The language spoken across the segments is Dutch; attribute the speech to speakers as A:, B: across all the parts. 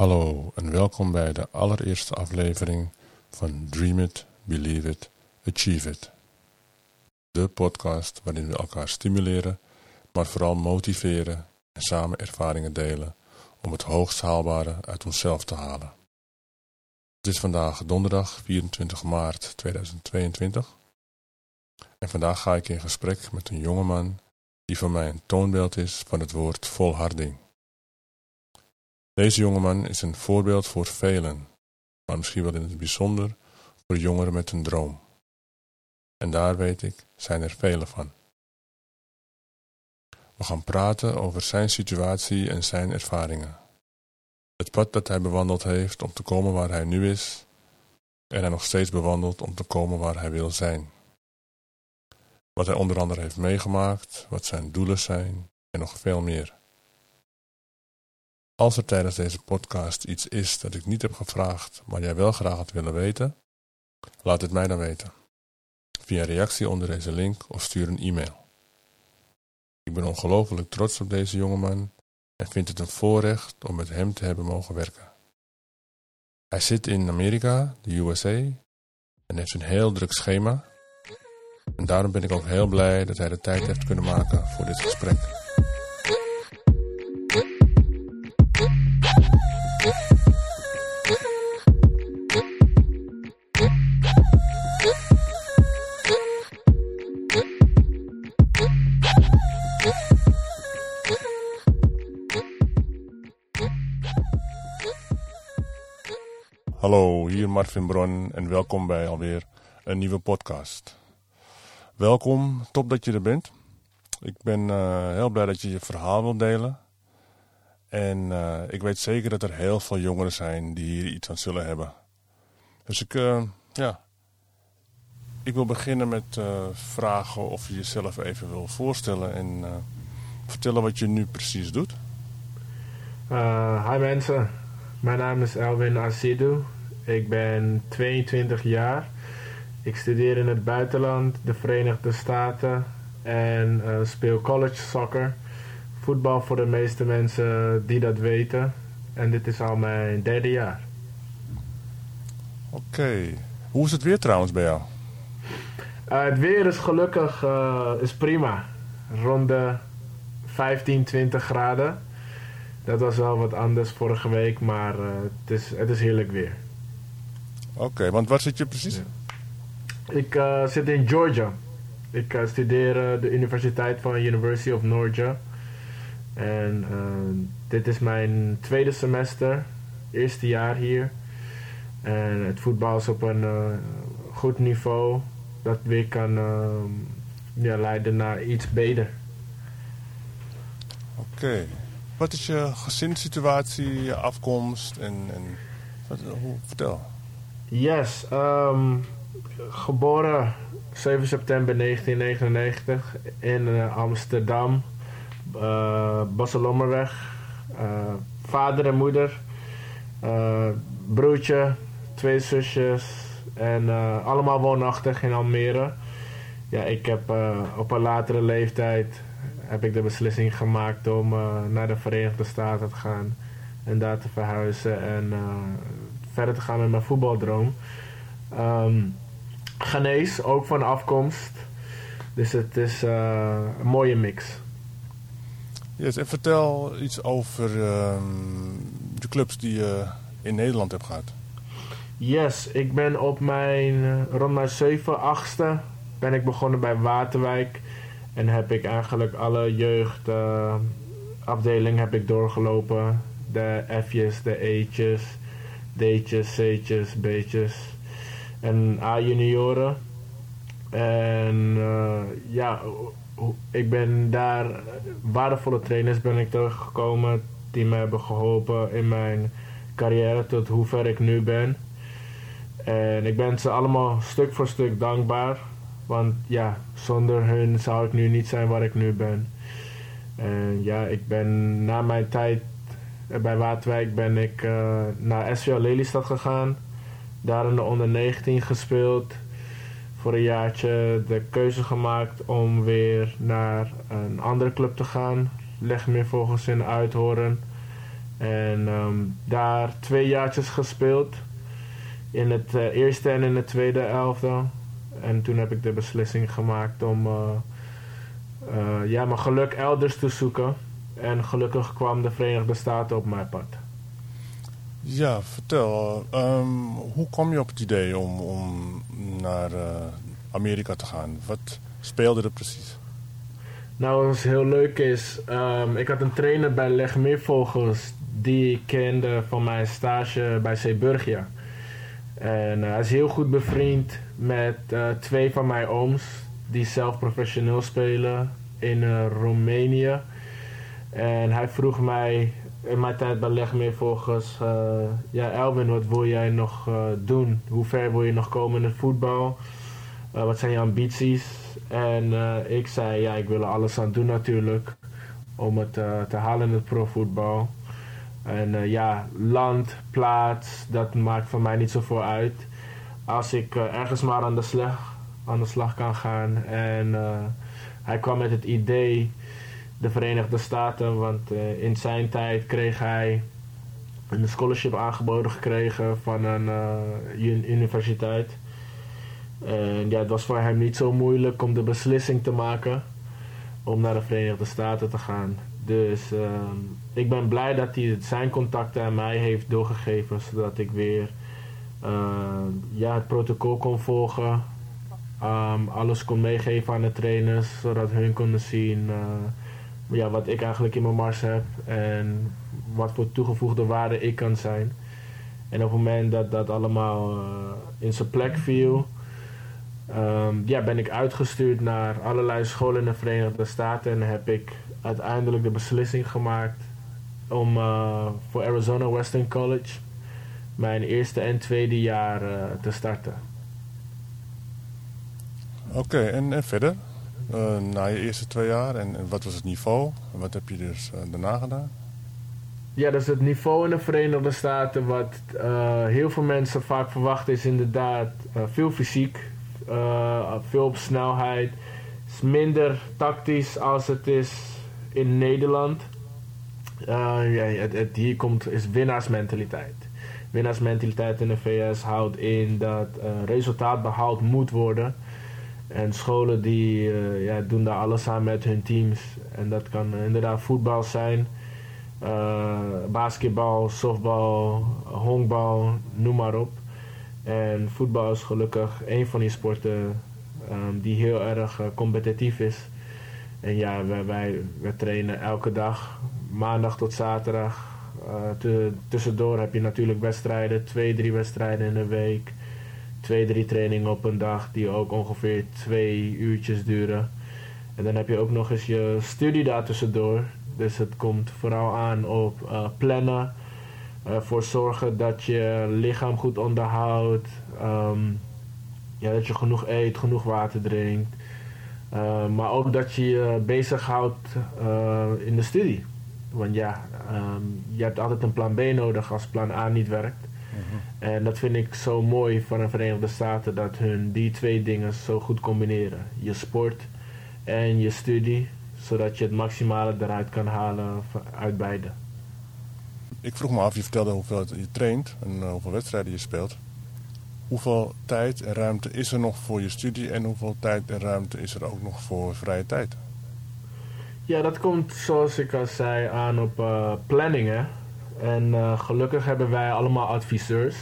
A: Hallo en welkom bij de allereerste aflevering van Dream It, Believe It, Achieve It. De podcast waarin we elkaar stimuleren, maar vooral motiveren en samen ervaringen delen om het hoogst haalbare uit onszelf te halen. Het is vandaag donderdag 24 maart 2022 en vandaag ga ik in gesprek met een jongeman die voor mij een toonbeeld is van het woord volharding. Deze jongeman is een voorbeeld voor velen, maar misschien wel in het bijzonder voor jongeren met een droom. En daar weet ik, zijn er vele van. We gaan praten over zijn situatie en zijn ervaringen. Het pad dat hij bewandeld heeft om te komen waar hij nu is, en hij nog steeds bewandelt om te komen waar hij wil zijn. Wat hij onder andere heeft meegemaakt, wat zijn doelen zijn en nog veel meer. Als er tijdens deze podcast iets is dat ik niet heb gevraagd, maar jij wel graag had willen weten, laat het mij dan weten. Via reactie onder deze link of stuur een e-mail. Ik ben ongelooflijk trots op deze jongeman en vind het een voorrecht om met hem te hebben mogen werken. Hij zit in Amerika, de USA, en heeft een heel druk schema. En daarom ben ik ook heel blij dat hij de tijd heeft kunnen maken voor dit gesprek. Hallo, hier Marvin Bron en welkom bij alweer een nieuwe podcast. Welkom, top dat je er bent. Ik ben eh, heel blij dat je je verhaal wilt delen. En eh, ik weet zeker dat er heel veel jongeren zijn die hier iets aan zullen hebben. Dus ik, uh, ja, ik wil beginnen met vragen of je jezelf even wil voorstellen en vertellen wat je nu precies doet.
B: hi mensen, mijn naam is Elwin Asidou. Ik ben 22 jaar. Ik studeer in het buitenland, de Verenigde Staten en uh, speel college soccer. Voetbal voor de meeste mensen die dat weten. En dit is al mijn derde jaar.
A: Oké. Hoe is het weer trouwens bij jou?
B: Uh, het weer is gelukkig uh, is prima. Rond de 15, 20 graden. Dat was wel wat anders vorige week, maar het, is, het is heerlijk weer.
A: Oké, want waar zit je precies?
B: Ik uh, zit in Georgia. Ik uh, studeer uh, de Universiteit van University of Georgia. En dit is mijn tweede semester, eerste jaar hier. En het voetbal is op een goed niveau dat weer kan ja, leiden naar iets beter.
A: Oké. Wat is je gezinssituatie, je afkomst en, en wat, hoe, vertel.
B: Yes, um, geboren 7 september 1999 in uh, Amsterdam. Uh, vader en moeder, broertje, twee zusjes en allemaal woonachtig in Almere. Ja, ik heb op een latere leeftijd heb ik de beslissing gemaakt om naar de Verenigde Staten te gaan en daar te verhuizen en verder te gaan met mijn voetbaldroom. Um, Ghanese, ook van afkomst. Dus het is uh, een mooie mix.
A: Yes, en vertel iets over uh, de clubs die je in Nederland hebt gehad.
B: Yes, ik ben op mijn, eh, rond mijn 7, 8e ben ik begonnen bij Waterwijk. En heb ik eigenlijk alle jeugdafdelingen uh, heb ik doorgelopen. De F'jes, de E'tjes, D'tjes, C'tjes, B'tjes en A-junioren. En uh, ja, ik ben daar waardevolle trainers ben ik tegengekomen die me hebben geholpen in mijn carrière tot hoe ver ik nu ben. En ik ben ze allemaal stuk voor stuk dankbaar. Want ja, zonder hun zou ik nu niet zijn waar ik nu ben. En ja, ik ben na mijn tijd bij Waterwijk ben ik uh, naar SVL Lelystad gegaan. Daar in de onder 19 gespeeld. Voor een jaartje de keuze gemaakt om weer naar een andere club te gaan. Leg meer volgens in Uithoren. En ehm, daar twee jaartjes gespeeld. In het eh, eerste en in het tweede elftal. En toen heb ik de beslissing gemaakt om uh, ja, mijn geluk elders te zoeken. En gelukkig kwam de Verenigde Staten op mijn pad.
A: Ja, vertel. Ehm, hoe kom je op het idee om, om naar Amerika te gaan? Wat speelde er precies?
B: Nou, wat heel leuk is, um, ik had een trainer bij Legmeervogels die ik kende van mijn stage bij Zeeburgia. En uh, hij is heel goed bevriend met uh, twee van mijn ooms die zelf professioneel spelen in Roemenië. En hij vroeg mij in mijn tijd bij Legmeervogels, ja Elvin, wat wil jij nog doen? Hoe ver wil je nog komen in het voetbal? wat zijn je ambities? En uh, ik zei, ja, ik wil er alles aan doen natuurlijk. Om het uh, te halen in het profvoetbal. En uh, ja, land, plaats, dat maakt voor mij niet zoveel uit. Als ik ergens maar aan de, slag, aan de slag kan gaan. En hij kwam met het idee, de Verenigde Staten. Want in zijn tijd kreeg hij een scholarship aangeboden gekregen van een universiteit. En ja, het was voor hem niet zo moeilijk om de beslissing te maken om naar de Verenigde Staten te gaan. Dus ehm, ik ben blij dat hij zijn contacten aan mij heeft doorgegeven, zodat ik weer ehm, ja, het protocol kon volgen. Um, alles kon meegeven aan de trainers, zodat hun konden zien uh, ja, wat ik eigenlijk in mijn mars heb en wat voor toegevoegde waarde ik kan zijn. En op het moment dat dat allemaal uh, in zijn plek viel, um, ja, ben ik uitgestuurd naar allerlei scholen in de Verenigde Staten en heb ik uiteindelijk de beslissing gemaakt om uh, voor Arizona Western College mijn eerste en tweede jaar uh, te starten.
A: Oké, en, verder? Uh, na je eerste twee jaar, en, wat was het niveau? Wat heb je dus daarna gedaan?
B: Ja, dus het niveau in de Verenigde Staten, wat heel veel mensen vaak verwachten, is inderdaad veel fysiek, veel op snelheid. Is minder tactisch als het is in Nederland. Ja, het, het, hier komt is winnaarsmentaliteit. Winnaarsmentaliteit in de VS houdt in dat resultaat behaald moet worden. En scholen die uh, ja, doen daar alles aan met hun teams. En dat kan inderdaad voetbal zijn, basketbal, softbal, honkbal, noem maar op. En voetbal is gelukkig een van die sporten um, die heel erg uh, competitief is. En ja, wij, wij, trainen elke dag, maandag tot zaterdag. Uh, tussendoor heb je natuurlijk wedstrijden, twee, drie wedstrijden in de week. Twee, drie trainingen op een dag die ook ongeveer twee uurtjes duren. En dan heb je ook nog eens je studie daar tussendoor. Dus het komt vooral aan op uh, plannen ervoor eh, zorgen dat je lichaam goed onderhoudt. Um, ja, dat je genoeg eet, genoeg water drinkt. Uh, maar ook dat je je bezighoudt uh, in de studie. Want ja, um, je hebt altijd een plan B nodig als plan A niet werkt. En dat vind ik zo mooi van de Verenigde Staten dat hun die twee dingen zo goed combineren. Je sport en je studie, zodat je het maximale eruit kan halen uit beide
A: ik vroeg me af, je vertelde hoeveel je traint en uh, hoeveel wedstrijden je speelt. Hoeveel tijd en ruimte is er nog voor je studie en hoeveel tijd en ruimte is er ook nog voor vrije tijd?
B: Ja, dat komt zoals ik al zei aan op uh, planningen. En uh, gelukkig hebben wij allemaal adviseurs.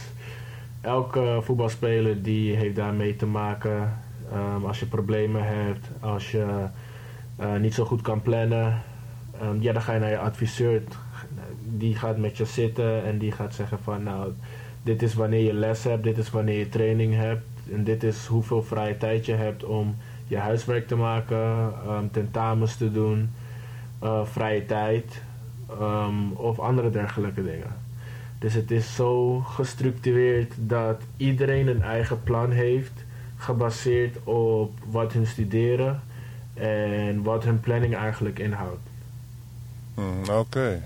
B: Elke voetbalspeler die heeft daarmee te maken. Um, als je problemen hebt, als je niet zo goed kan plannen, um, ja, dan ga je naar je adviseur die gaat met je zitten en die gaat zeggen van nou, dit is wanneer je les hebt, dit is wanneer je training hebt en dit is hoeveel vrije tijd je hebt om je huiswerk te maken, um, tentamens te doen, uh, vrije tijd um, of andere dergelijke dingen. Dus het is zo gestructureerd dat iedereen een eigen plan heeft, gebaseerd op wat hun studeren en wat hun planning eigenlijk inhoudt.
A: Mm, oké.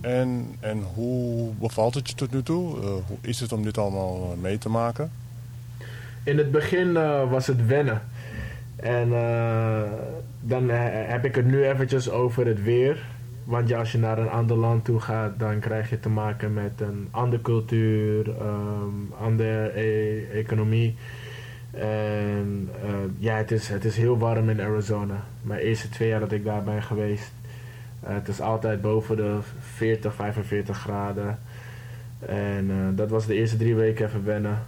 A: En, en hoe bevalt het je tot nu toe? Uh, hoe is het om dit allemaal eh, mee te maken?
B: In het begin uh, was het wennen. En uh, dan heb ik het nu eventjes over het weer. Want ja, als je naar een ander land toe gaat, dan krijg je te maken met een andere cultuur, um, andere e economie. En uh, ja, het is, het is heel warm in Arizona. Mijn eerste twee jaar dat ik daar ben geweest, uh, het is altijd boven de 40, 45 graden. En uh, dat was de eerste drie weken even wennen.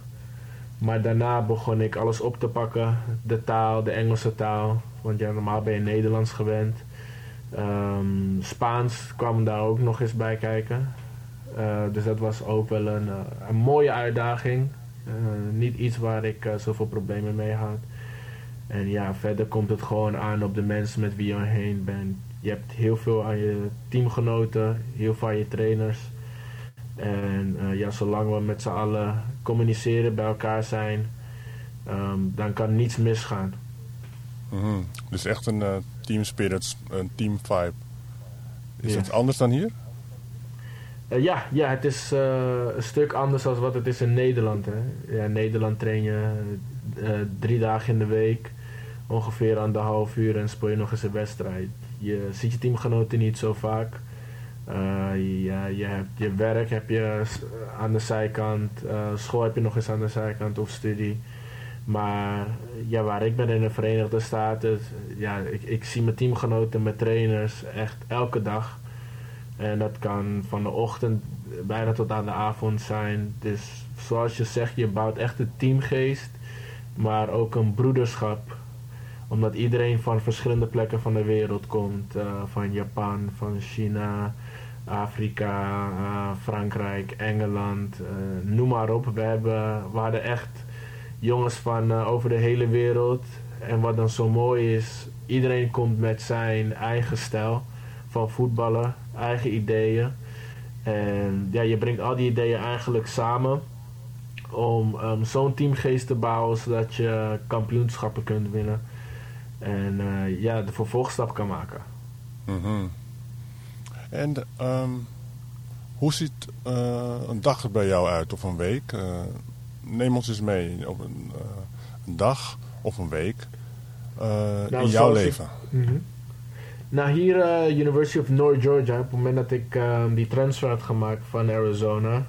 B: Maar daarna begon ik alles op te pakken. De taal, de Engelse taal. Want ja, normaal ben je Nederlands gewend. Um, Spaans kwam daar ook nog eens bij kijken. Uh, dus dat was ook wel een, uh, een mooie uitdaging. Uh, niet iets waar ik zoveel problemen mee had. En ja, verder komt het gewoon aan op de mensen met wie je heen bent. Je hebt heel veel aan je teamgenoten, heel veel aan je trainers. En ja, zolang we met z'n allen communiceren, bij elkaar zijn, um, dan kan niets misgaan.
A: Mm -hmm. Dus echt een team spirit, een team vibe. Is ja. het anders dan hier?
B: Uh, ja, ja, het is uh, een stuk anders dan wat het is in Nederland. Hè. Ja, in Nederland train je uh, drie dagen in de week, ongeveer anderhalf uur en speel je nog eens een wedstrijd. Je ziet je teamgenoten niet zo vaak. ja, je hebt je werk heb je aan de zijkant, school heb je nog eens aan de zijkant of studie. Maar ja, waar ik ben in de Verenigde Staten, ja, ik, ik zie mijn teamgenoten, mijn trainers echt elke dag. En dat kan van de ochtend bijna tot aan de avond zijn. Dus zoals je zegt, je bouwt echt een teamgeest, maar ook een broederschap. Omdat iedereen van verschillende plekken van de wereld komt. Van Japan, van China, Afrika, Frankrijk, Engeland, noem maar op. We, hebben, we hadden echt jongens van uh, over de hele wereld. En wat dan zo mooi is, iedereen komt met zijn eigen stijl van voetballen, eigen ideeën. En ja, je brengt al die ideeën eigenlijk samen om um, zo'n teamgeest te bouwen zodat je kampioenschappen kunt winnen. En uh, ja, de vervolgstap kan maken.
A: Mm. En um, hoe ziet uh, een dag er bij jou uit of een week? Neem ons eens mee op een, uh, een dag of een week uh, nou, in jouw leven. Ik, mm -hmm.
B: Nou, hier uh, University of North Georgia, op het moment dat ik um, die transfer had gemaakt van Arizona,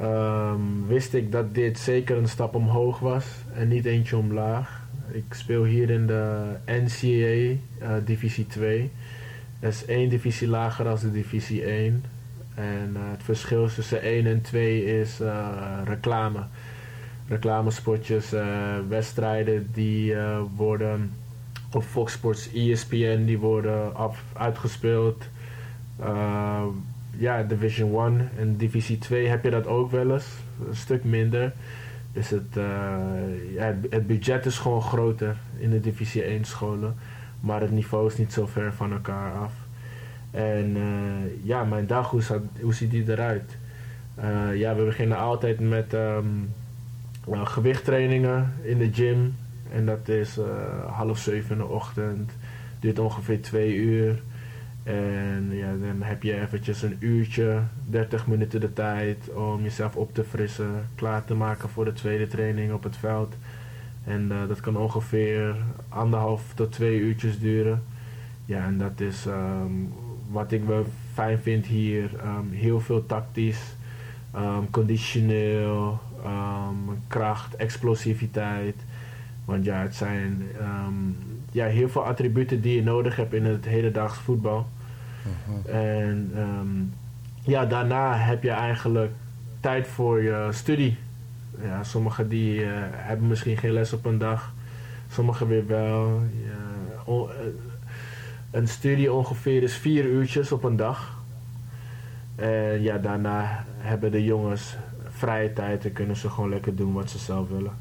B: um, wist ik dat dit zeker een stap omhoog was en niet eentje omlaag. Ik speel hier in de NCAA Divisie 2. Dat is één divisie lager dan de divisie 1. En het verschil tussen 1 en 2 is reclame reclamespotjes, uh, wedstrijden die uh, worden op Fox Sports, ESPN, die worden af, uitgespeeld. Uh, ja, Division 1 en Divisie 2 heb je dat ook wel eens, een stuk minder. Dus het, ja, het budget is gewoon groter in de Divisie 1 scholen, maar het niveau is niet zo ver van elkaar af. En ja, mijn dag, hoe, hoe ziet die eruit? ja, we beginnen altijd met um, uh, gewichttrainingen in de gym. En dat is uh, half zeven in de ochtend. Duurt ongeveer twee uur. En ja, dan heb je eventjes een uurtje, 30 minuten de tijd om jezelf op te frissen, klaar te maken voor de tweede training op het veld. En uh, dat kan ongeveer anderhalf tot twee uurtjes duren. Ja, en dat is um, wat ik wel fijn vind hier. Um, heel veel tactisch, um, conditioneel, um, kracht, explosiviteit. Want ja, het zijn um, ja, heel veel attributen die je nodig hebt in het hedendaags voetbal. Uh -huh. En um, ja, daarna heb je eigenlijk tijd voor je studie. Ja, sommigen die uh, hebben misschien geen les op een dag, sommigen weer wel. Ja, uh, een studie ongeveer is vier uurtjes op een dag. En ja, daarna hebben de jongens vrije tijd en kunnen ze gewoon lekker doen wat ze zelf willen.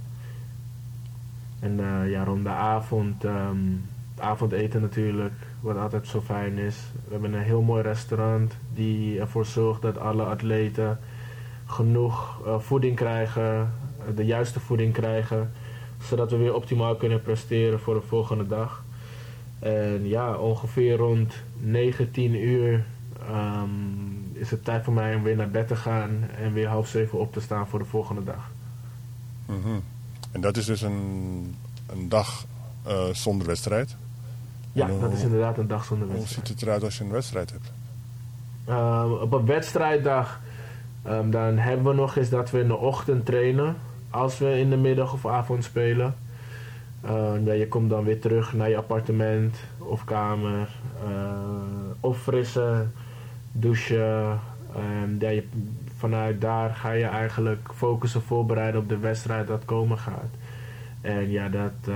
B: En uh, ja, rond de avond, um, avondeten natuurlijk, wat altijd zo fijn is. We hebben een heel mooi restaurant die ervoor zorgt dat alle atleten genoeg uh, voeding krijgen, de juiste voeding krijgen, zodat we weer optimaal kunnen presteren voor de volgende dag. En ja, ongeveer rond 19 uur um, is het tijd voor mij om weer naar bed te gaan en weer half zeven op te staan voor de volgende dag.
A: Mm -hmm. En dat is dus een, een dag uh, zonder wedstrijd?
B: Ja, hoe, dat is inderdaad een dag zonder wedstrijd.
A: Hoe ziet het eruit als je een wedstrijd hebt?
B: Ehm, op een wedstrijddag ehm, dan hebben we nog eens dat we in de ochtend trainen. Als we in de middag of avond spelen. Ja, je komt dan weer terug naar je appartement of kamer. Uh, opfrissen, douchen. En ja, je, vanuit daar ga je eigenlijk focussen, voorbereiden op de wedstrijd dat komen gaat. En ja, dat, uh,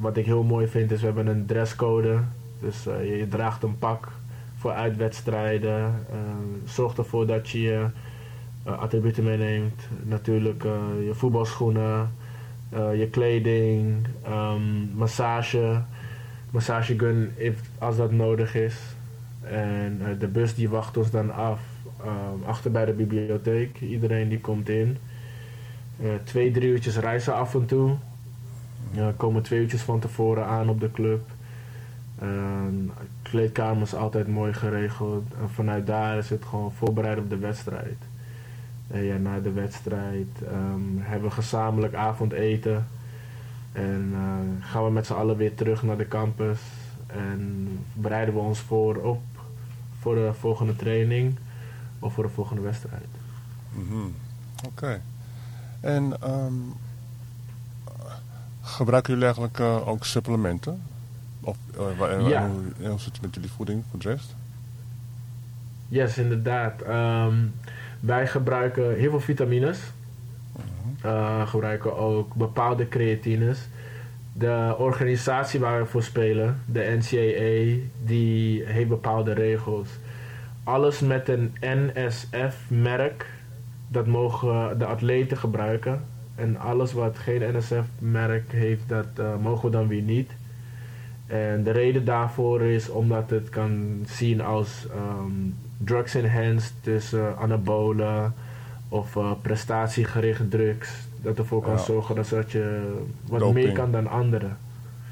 B: wat ik heel mooi vind is, we hebben een dresscode. Dus uh, je, draagt een pak voor uitwedstrijden. Uh, zorg ervoor dat je je attributen meeneemt. Natuurlijk je voetbalschoenen, je kleding, um, massage, massagegun als dat nodig is. En de bus die wacht ons dan af um, achter bij de bibliotheek. Iedereen die komt in. Uh, twee, drie uurtjes reizen af en toe. Uh, komen twee uurtjes van tevoren aan op de club. Uh, kleedkamer is altijd mooi geregeld. En vanuit daar is het gewoon voorbereid op de wedstrijd. En ja, na de wedstrijd um, hebben we gezamenlijk avondeten. En gaan we met z'n allen weer terug naar de campus. En bereiden we ons voor op voor de volgende training of voor de volgende wedstrijd.
A: Mm -hmm. Oké. Okay. En um, gebruiken jullie eigenlijk uh, ook supplementen? Of uh,
B: ja.
A: hoe, hoe zit het met jullie voeding voor de rest?
B: Yes, inderdaad. Um, wij gebruiken heel veel vitamines.
A: Mhm.
B: Uh, gebruiken ook bepaalde creatines. De organisatie waar we voor spelen, de NCAA, die heeft bepaalde regels. Alles met een NSF-merk, dat mogen de atleten gebruiken. En alles wat geen NSF-merk heeft, dat uh, mogen we dan weer niet. En de reden daarvoor is omdat het kan zien als um, drugs enhanced, dus uh, anabolen of uh, prestatiegericht drugs. Dat ervoor kan zorgen dat, dat je wat
A: Doping.
B: meer kan dan anderen.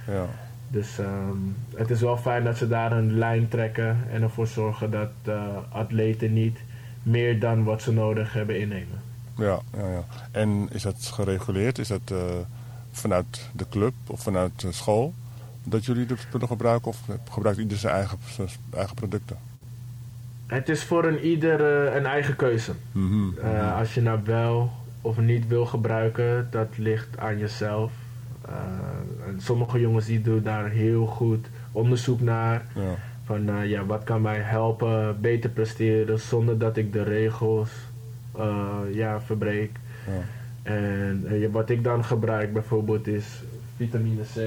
A: Ja.
B: Dus ehm, het is wel fijn dat ze daar een lijn trekken en ervoor zorgen dat uh, atleten niet meer dan wat ze nodig hebben innemen.
A: Ja, ja, ja. En is dat gereguleerd? Is dat uh, vanuit de club of vanuit de school dat jullie de spullen gebruiken? Of gebruikt ieder zijn eigen, zijn eigen producten?
B: Het is voor een ieder uh, een eigen keuze.
A: Mm -hmm.
B: Uh, als je nou wel of niet wil gebruiken, dat ligt aan jezelf. Uh, en sommige jongens die doen daar heel goed onderzoek naar.
A: Ja.
B: Van uh, ja, wat kan mij helpen beter presteren zonder dat ik de regels uh, ja, verbreek.
A: Ja.
B: En wat ik dan gebruik bijvoorbeeld is vitamine C,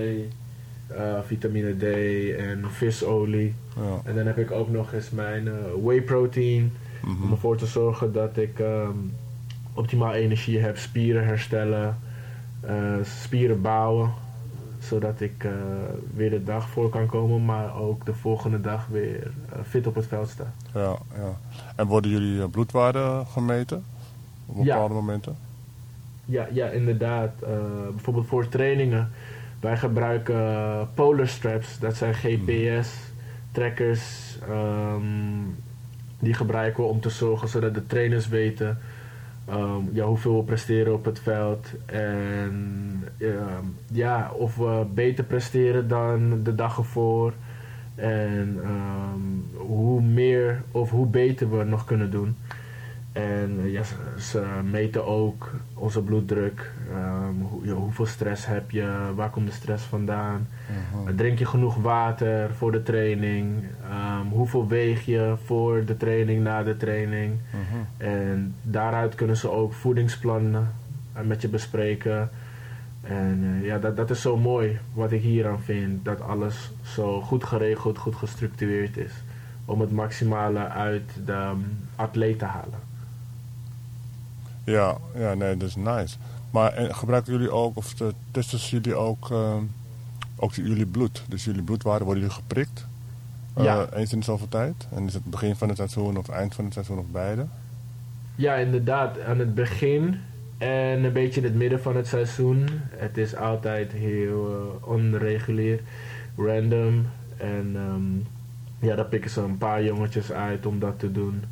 B: vitamine D en visolie.
A: Ja.
B: En dan heb ik ook nog eens mijn whey protein.
A: Mm
B: Om ervoor te zorgen dat ik um, optimaal energie heb, spieren herstellen, uh, spieren bouwen. Zodat ik uh, weer de dag voor kan komen, maar ook de volgende dag weer uh, fit op het veld sta.
A: Ja, ja. En worden jullie bloedwaarden gemeten op bepaalde
B: ja.
A: momenten?
B: Ja, ja inderdaad. Bijvoorbeeld voor trainingen. Wij gebruiken polar straps, dat zijn GPS-trackers. Um, die gebruiken we om te zorgen zodat de trainers weten um, ja, hoeveel we presteren op het veld. En um, ja, of we beter presteren dan de dag ervoor. En um, hoe meer of hoe beter we nog kunnen doen. En ja, ze, ze meten ook onze bloeddruk. Hoe, ja, hoeveel stress heb je? Waar komt de stress vandaan?
A: Uh
B: -huh. Drink je genoeg water voor de training? Um, hoeveel weeg je voor de training, na de training?
A: Uh -huh.
B: En daaruit kunnen ze ook voedingsplannen met je bespreken. En uh, ja, dat, dat is zo mooi wat ik hier aan vind. Dat alles zo goed geregeld, goed gestructureerd is. Om het maximale uit de um, atleet te halen.
A: Ja, ja, nee, dat is nice. Maar en, gebruiken jullie ook, of de, testen jullie ook, uh, ook jullie bloed? Dus jullie bloedwaarden worden jullie geprikt?
B: Ja.
A: Uh, eens in de zoveel tijd? En is het begin van het seizoen of eind van het seizoen of beide?
B: Ja, inderdaad. Aan het begin en een beetje in het midden van het seizoen. Het is altijd heel uh, onregulier, random. En um, ja, daar pikken ze een paar jongetjes uit om dat te doen.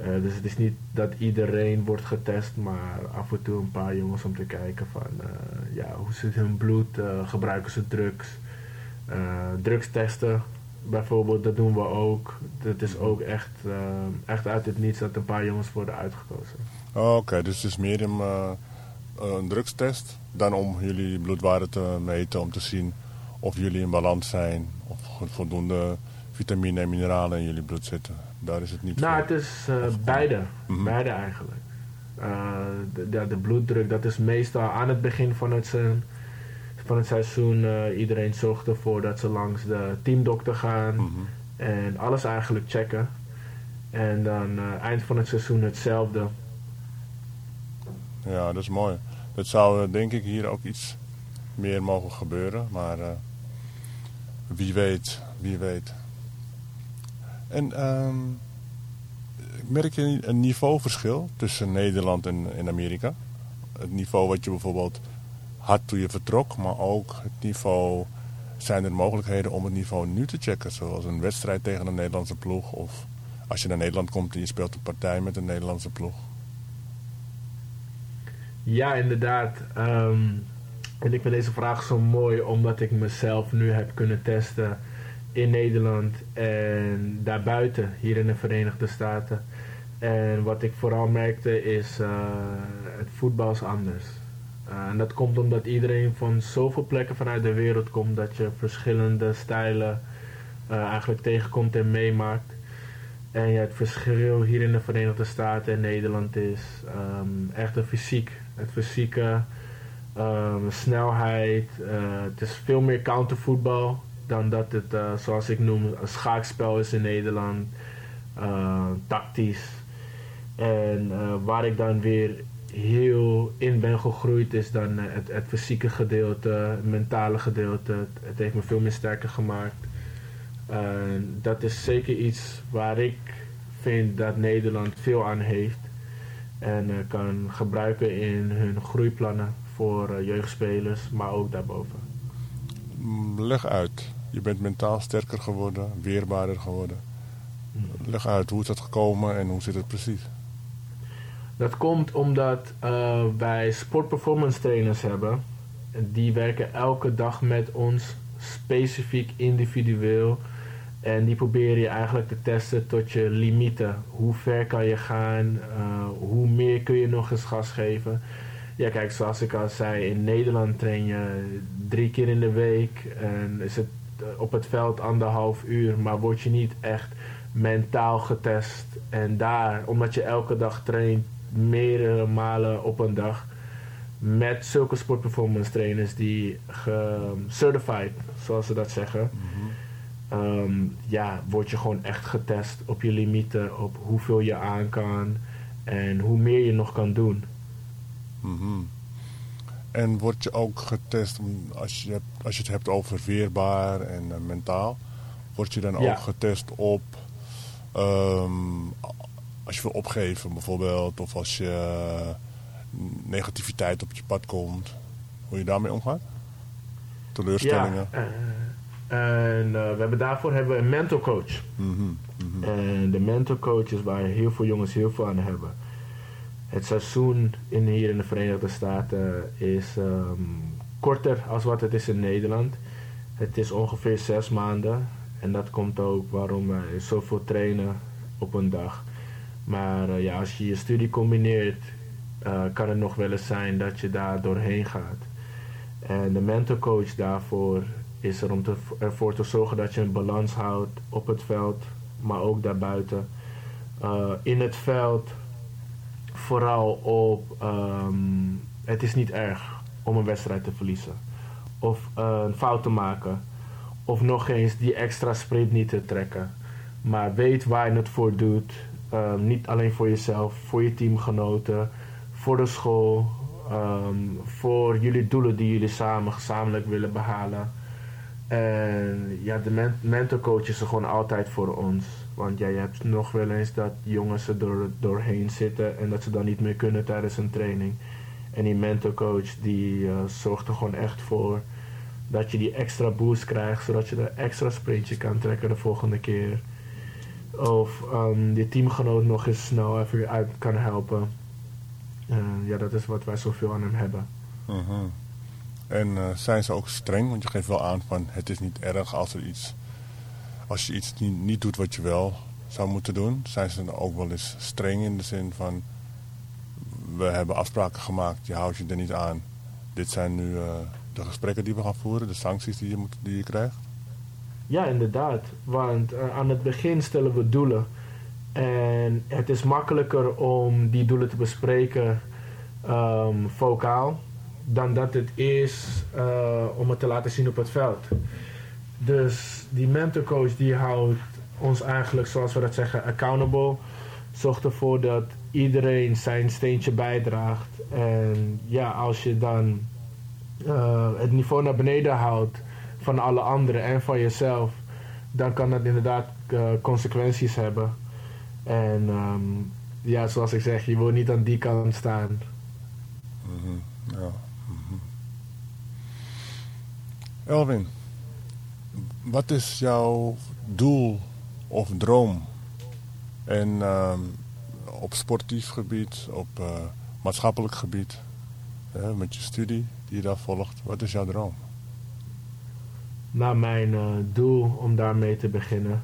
B: Uh, dus het is niet dat iedereen wordt getest, maar af en toe een paar jongens om te kijken van uh, ja, hoe zit hun bloed, uh, gebruiken ze drugs. drugs testen bijvoorbeeld, dat doen we ook. Dat is ook echt, echt uit het niets dat een paar jongens worden uitgekozen.
A: Oh, Oké, dus het is meer een, een drugstest dan om jullie bloedwaarde te meten om te zien of jullie in balans zijn of voldoende vitamine en mineralen in jullie bloed zitten. Daar is het niet
B: Nou,
A: voor.
B: het is uh, beide. Mm -hmm. Beide eigenlijk. De, de, de, bloeddruk, dat is meestal aan het begin van het, van het seizoen. Uh, iedereen zorgt ervoor dat ze langs de teamdokter gaan.
A: Mm -hmm.
B: En alles eigenlijk checken. En dan eind van het seizoen hetzelfde.
A: Ja, dat is mooi. Dat zou denk ik hier ook iets meer mogen gebeuren. Maar wie weet, wie weet. En um, merk je een niveauverschil tussen Nederland en, en Amerika? Het niveau wat je bijvoorbeeld had toen je vertrok, maar ook het niveau... Zijn er mogelijkheden om het niveau nu te checken? Zoals een wedstrijd tegen een Nederlandse ploeg? Of als je naar Nederland komt en je speelt een partij met een Nederlandse ploeg?
B: Ja, inderdaad. Um, en ik vind deze vraag zo mooi omdat ik mezelf nu heb kunnen testen in Nederland en daarbuiten, hier in de Verenigde Staten. En wat ik vooral merkte is, uh, het voetbal is anders. Uh, en dat komt omdat iedereen van zoveel plekken vanuit de wereld komt dat je verschillende stijlen uh, eigenlijk tegenkomt en meemaakt. En ja, het verschil hier in de Verenigde Staten en Nederland is um, echt de fysiek. Het fysieke, um, snelheid. het is veel meer countervoetbal dan dat het, uh, zoals ik noem, een schaakspel is in Nederland. Uh, tactisch. En uh, waar ik dan weer heel in ben gegroeid is dan het, het fysieke gedeelte, het mentale gedeelte. Het, heeft me veel meer sterker gemaakt. dat is zeker iets waar ik vind dat Nederland veel aan heeft. En kan gebruiken in hun groeiplannen voor jeugdspelers, maar ook daarboven.
A: Leg uit. Je bent mentaal sterker geworden, weerbaarder geworden. Leg uit, hoe is dat gekomen en hoe zit het precies?
B: Dat komt omdat uh, wij sportperformance trainers hebben. En die werken elke dag met ons, specifiek individueel. En die proberen je eigenlijk te testen tot je limieten. Hoe ver kan je gaan? Uh, hoe meer kun je nog eens gas geven? Ja, kijk, zoals ik al zei, in Nederland train je drie keer in de week. En is het op het veld anderhalf uur, maar word je niet echt mentaal getest. En daar, omdat je elke dag traint, meerdere malen op een dag, met zulke sportperformance trainers die certified, zoals ze dat zeggen.
A: Mm-hmm.
B: Um, ja, word je gewoon echt getest op je limieten, op hoeveel je aan kan en hoe meer je nog kan doen.
A: Mm-hmm. En word je ook getest, als je, als je het hebt over weerbaar en uh, mentaal, word je dan
B: Ja.
A: ook getest op ehm, als je wil opgeven bijvoorbeeld, of als je eh, negativiteit op je pad komt, hoe je daarmee omgaat? Teleurstellingen?
B: Ja, eh, en uh, we hebben daarvoor hebben we een mental coach.
A: Mhm, mhm.
B: En de mental coach is waar heel veel jongens heel veel aan hebben. Het seizoen in, hier in de Verenigde Staten is um, korter als wat het is in Nederland. Het is ongeveer zes maanden. En dat komt ook waarom wij zoveel trainen op een dag. Maar uh, ja, als je je studie combineert, uh, kan het nog wel eens zijn dat je daar doorheen gaat. En de mental coach daarvoor is er om te, ervoor te zorgen dat je een balans houdt op het veld, maar ook daarbuiten. Uh, in het veld vooral op um, het is niet erg om een wedstrijd te verliezen. Of uh, een fout te maken. Of nog eens die extra sprint niet te trekken. Maar weet waar je het voor doet. Um, niet alleen voor jezelf, voor je teamgenoten, voor de school, um, voor jullie doelen die jullie samen gezamenlijk willen behalen. En ja, de men mental coach is er gewoon altijd voor ons. Want ja, je hebt nog wel eens dat jongens er door, doorheen zitten en dat ze dan niet meer kunnen tijdens een training. En die mental coach die uh, zorgt er gewoon echt voor dat je die extra boost krijgt, zodat je een extra sprintje kan trekken de volgende keer. Of um, je teamgenoot nog eens snel even uit kan helpen. Uh, ja, dat is wat wij zoveel aan hem hebben.
A: -huh. En uh, zijn ze ook streng? Want je geeft wel aan van het is niet erg als er iets als je iets niet, niet doet wat je wel zou moeten doen, zijn ze dan ook wel eens streng in de zin van we hebben afspraken gemaakt, je houdt je er niet aan. Dit zijn nu uh, de gesprekken die we gaan voeren, de sancties die je, die je krijgt.
B: Ja, inderdaad. Want uh, aan het begin stellen we doelen. En het is makkelijker om die doelen te bespreken um, vocaal dan dat het is uh, om het te laten zien op het veld. Dus die mentorcoach die houdt ons eigenlijk, zoals we dat zeggen, accountable. Zorgt ervoor dat iedereen zijn steentje bijdraagt. En ja, als je dan uh, het niveau naar beneden houdt van alle anderen en van jezelf, dan kan dat inderdaad uh, consequenties hebben. En um, ja, zoals ik zeg, je wil niet aan die kant staan.
A: Mm ja. Mm. Elvin, wat is jouw doel of droom? En um, op sportief gebied, op uh, maatschappelijk gebied, uh, met je studie die je daar volgt, wat is jouw droom?
B: Nou, mijn uh, doel om daarmee te beginnen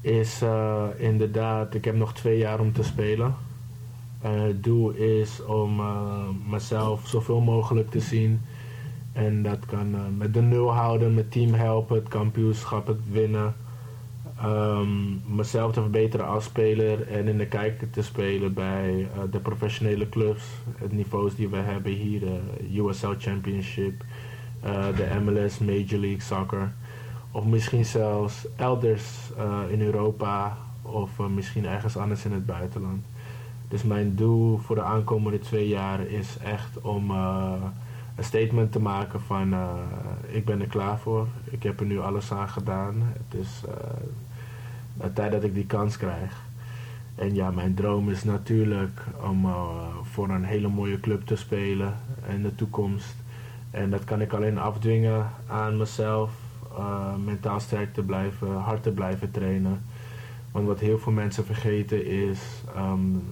B: is inderdaad, ik heb nog twee jaar om te spelen. het doel is om mezelf zoveel mogelijk te zien. En dat kan met de nul houden, mijn team helpen, het kampioenschap, het winnen um, mezelf te verbeteren als speler en in de kijker te spelen bij uh, de professionele clubs. Het niveaus die we hebben hier, de USL Championship, de MLS Major League Soccer. Of misschien zelfs elders in Europa of misschien ergens anders in het buitenland. Dus mijn doel voor de aankomende twee jaar is echt om een statement te maken van ik ben er klaar voor. Ik heb er nu alles aan gedaan. Het is de tijd dat ik die kans krijg. En ja, mijn droom is natuurlijk om uh, voor een hele mooie club te spelen in de toekomst. En dat kan ik alleen afdwingen aan mezelf. Uh, mentaal sterk te blijven, hard te blijven trainen. Want wat heel veel mensen vergeten is, um,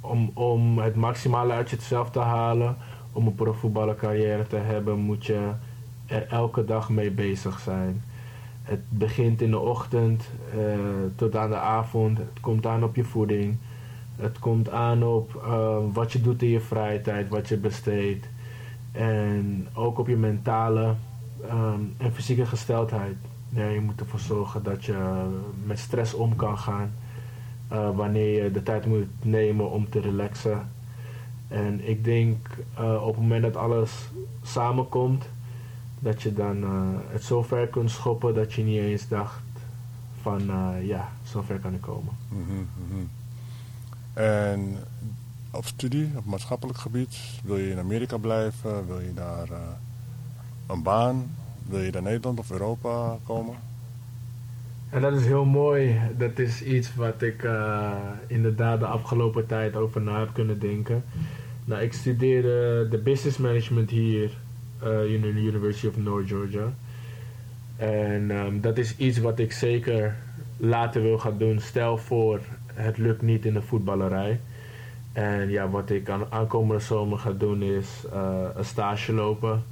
B: om, om het maximale uit jezelf te halen, om een profvoetballercarrière te hebben, moet je er elke dag mee bezig zijn. Het begint in de ochtend uh, tot aan de avond. Het komt aan op je voeding. Het komt aan op uh, wat je doet in je vrije tijd, wat je besteedt. En ook op je mentale um, en fysieke gesteldheid. Je moet ervoor zorgen dat je met stress om kan gaan. Uh, wanneer je de tijd moet nemen om te relaxen. En ik denk op het moment dat alles samenkomt, dat je dan uh, het zo ver kunt schoppen dat je niet eens dacht van uh, ja, zo ver kan ik komen.
A: Mm -hmm. En op studie, op maatschappelijk gebied, wil je in Amerika blijven? Wil je daar uh, een baan? Wil je naar Nederland of Europa komen?
B: En dat is heel mooi. Dat is iets wat ik inderdaad de afgelopen tijd over na heb kunnen denken. Nou, ik studeerde de business management hier uh, in de University of North Georgia. En um, dat is iets wat ik zeker later wil gaan doen. Stel voor, het lukt niet in de voetballerij. En ja, wat ik aan aankomende zomer ga doen is uh, een stage lopen.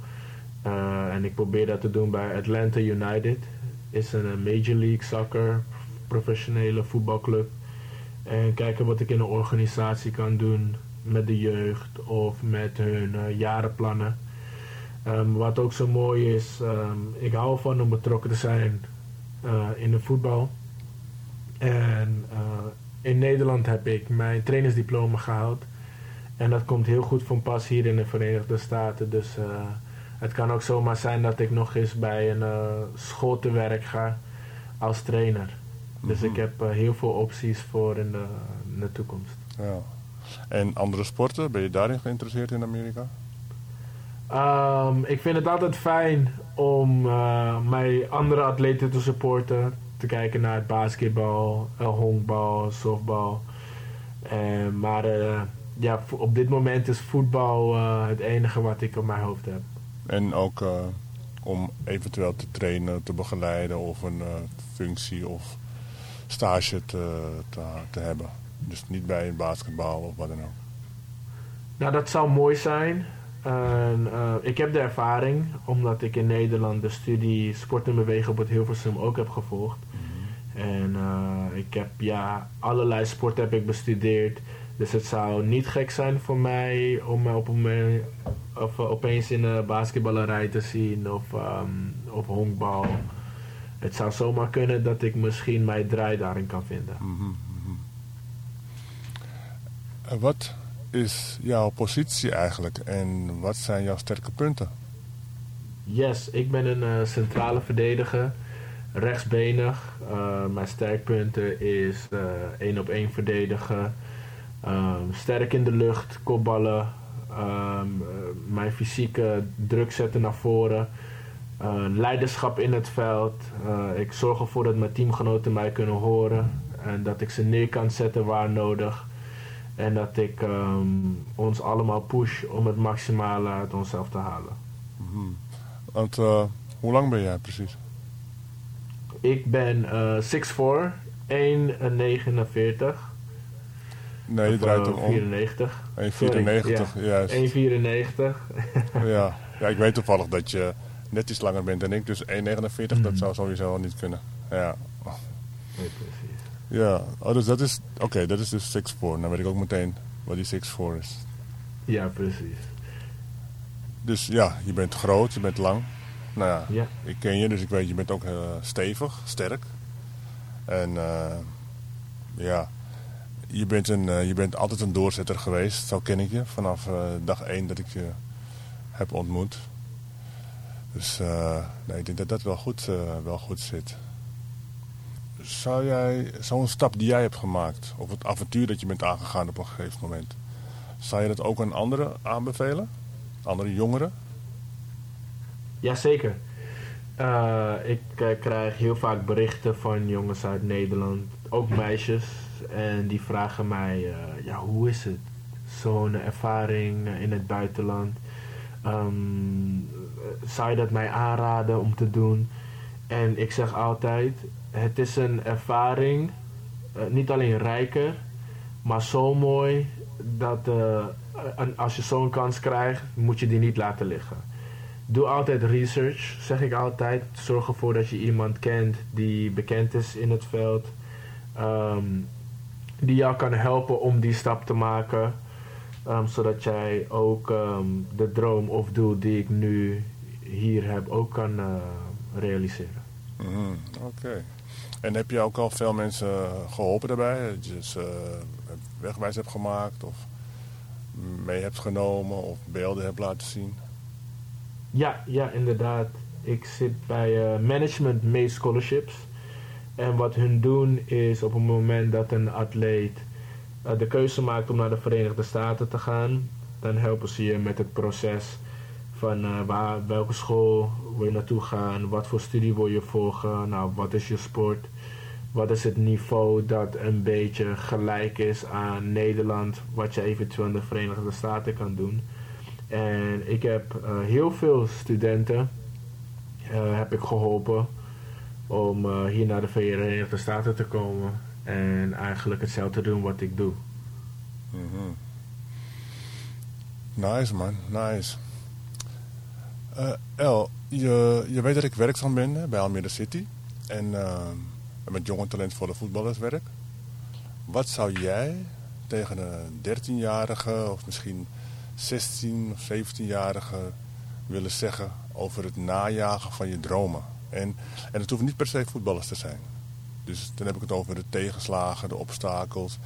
B: Uh, en ik probeer dat te doen bij Atlanta United. Is een Major League Soccer professionele voetbalclub. En kijken wat ik in een organisatie kan doen met de jeugd of met hun uh, jarenplannen. Um, wat ook zo mooi is, um, ik hou van om betrokken te zijn uh, in de voetbal. En uh, in Nederland heb ik mijn trainersdiploma gehaald. En dat komt heel goed van pas hier in de Verenigde Staten. Dus het kan ook zomaar zijn dat ik nog eens bij een school te werk ga als trainer. Dus ik
A: Mhm.
B: heb heel veel opties voor in de, in de toekomst.
A: Ja. En andere sporten, ben je daarin geïnteresseerd in Amerika?
B: Um, ik vind het altijd fijn om uh, mijn andere atleten te supporten. Te kijken naar het basketbal, uh, honkbal, softbal. Uh, maar ja, op dit moment is voetbal het enige wat ik op mijn hoofd heb.
A: En ook om eventueel te trainen, te begeleiden of een functie of stage te, te, te hebben. Dus niet bij basketbal of wat dan ook.
B: Nou, dat zou mooi zijn. En, uh, ik heb de ervaring, omdat ik in Nederland de studie sport en bewegen op het Hilversum ook heb gevolgd. En uh, ik heb ja, allerlei sporten heb ik bestudeerd. Dus het zou niet gek zijn voor mij om me op een, of, opeens in een basketballerij te zien of, um, of honkbal. Het zou zomaar kunnen dat ik misschien mijn draai daarin kan vinden.
A: Mm -hmm. Wat is jouw positie eigenlijk en wat zijn jouw sterke punten?
B: Yes, ik ben een uh, centrale verdediger, rechtsbenig. Uh, mijn sterkpunten is uh, één op één verdedigen, um, sterk in de lucht, kopballen, um, mijn fysieke druk zetten naar voren, leiderschap in het veld. ik zorg ervoor dat mijn teamgenoten mij kunnen horen en dat ik ze neer kan zetten waar nodig. En dat ik um, ons allemaal push om het maximale uit onszelf te halen.
A: Mm -hmm. Want uh, hoe lang ben jij precies?
B: Ik ben uh, 6'4, 1,49.
A: Nee, je draait hem om.
B: 94.
A: 1,94,
B: ja.
A: juist.
B: 1,94.
A: ja. ja, ik weet toevallig dat je net iets langer bent dan ik, dus 1,49 mm. dat zou sowieso al niet kunnen. Ja.
B: Nee.
A: Ja, oh, dus dat is, oké, okay, dat is dus 6'4. Dan weet ik ook meteen wat die 6'4 is.
B: Ja, precies.
A: Dus ja, je bent groot, je bent lang. Nou ja,
B: ja.
A: ik ken je, dus ik weet, je bent ook uh, stevig, sterk. En uh, ja, je bent, een, uh, je bent altijd een doorzetter geweest, zo ken ik je. Vanaf dag 1 dat ik je heb ontmoet. Dus nee, ik denk dat dat wel goed, wel goed zit zou jij zo'n stap die jij hebt gemaakt, of het avontuur dat je bent aangegaan op een gegeven moment, zou je dat ook aan anderen aanbevelen? Andere jongeren?
B: Jazeker. Uh, ik uh, krijg heel vaak berichten van jongens uit Nederland, ook meisjes, en die vragen mij: uh, ja, hoe is het? Zo'n ervaring in het buitenland. Um, zou je dat mij aanraden om te doen? En ik zeg altijd: het is een ervaring, uh, niet alleen rijker, maar zo mooi dat uh, als je zo'n kans krijgt, moet je die niet laten liggen. Doe altijd research, zeg ik altijd. Zorg ervoor dat je iemand kent die bekend is in het veld. Um, die jou kan helpen om die stap te maken. Um, zodat jij ook um, de droom of doel die ik nu hier heb ook kan uh, realiseren.
A: Mm, Oké. En heb je ook al veel mensen geholpen daarbij? Dat je ze wegwijs hebt gemaakt of mee hebt genomen of beelden hebt laten zien?
B: Ja, ja inderdaad. Ik zit bij uh, Management May Scholarships. En wat hun doen is op het moment dat een atleet uh, de keuze maakt om naar de Verenigde Staten te gaan, dan helpen ze je met het proces van waar, welke school wil je naartoe gaan, wat voor studie wil je volgen, nou wat is je sport, wat is het niveau dat een beetje gelijk is aan Nederland, wat je eventueel in de Verenigde Staten kan doen. En ik heb uh, heel veel studenten uh, heb ik geholpen om uh, hier naar de Verenigde Staten te komen en eigenlijk hetzelfde doen wat ik doe.
A: -hmm. Nice man, nice. El, je, je weet dat ik werkzaam ben bij Almere City en met jonge talentvolle voetballers werk. Wat zou jij tegen een 13-jarige of misschien 16 of 17-jarige willen zeggen over het najagen van je dromen? En, en het hoeft niet per se voetballers te zijn. Dus dan heb ik het over de tegenslagen, de obstakels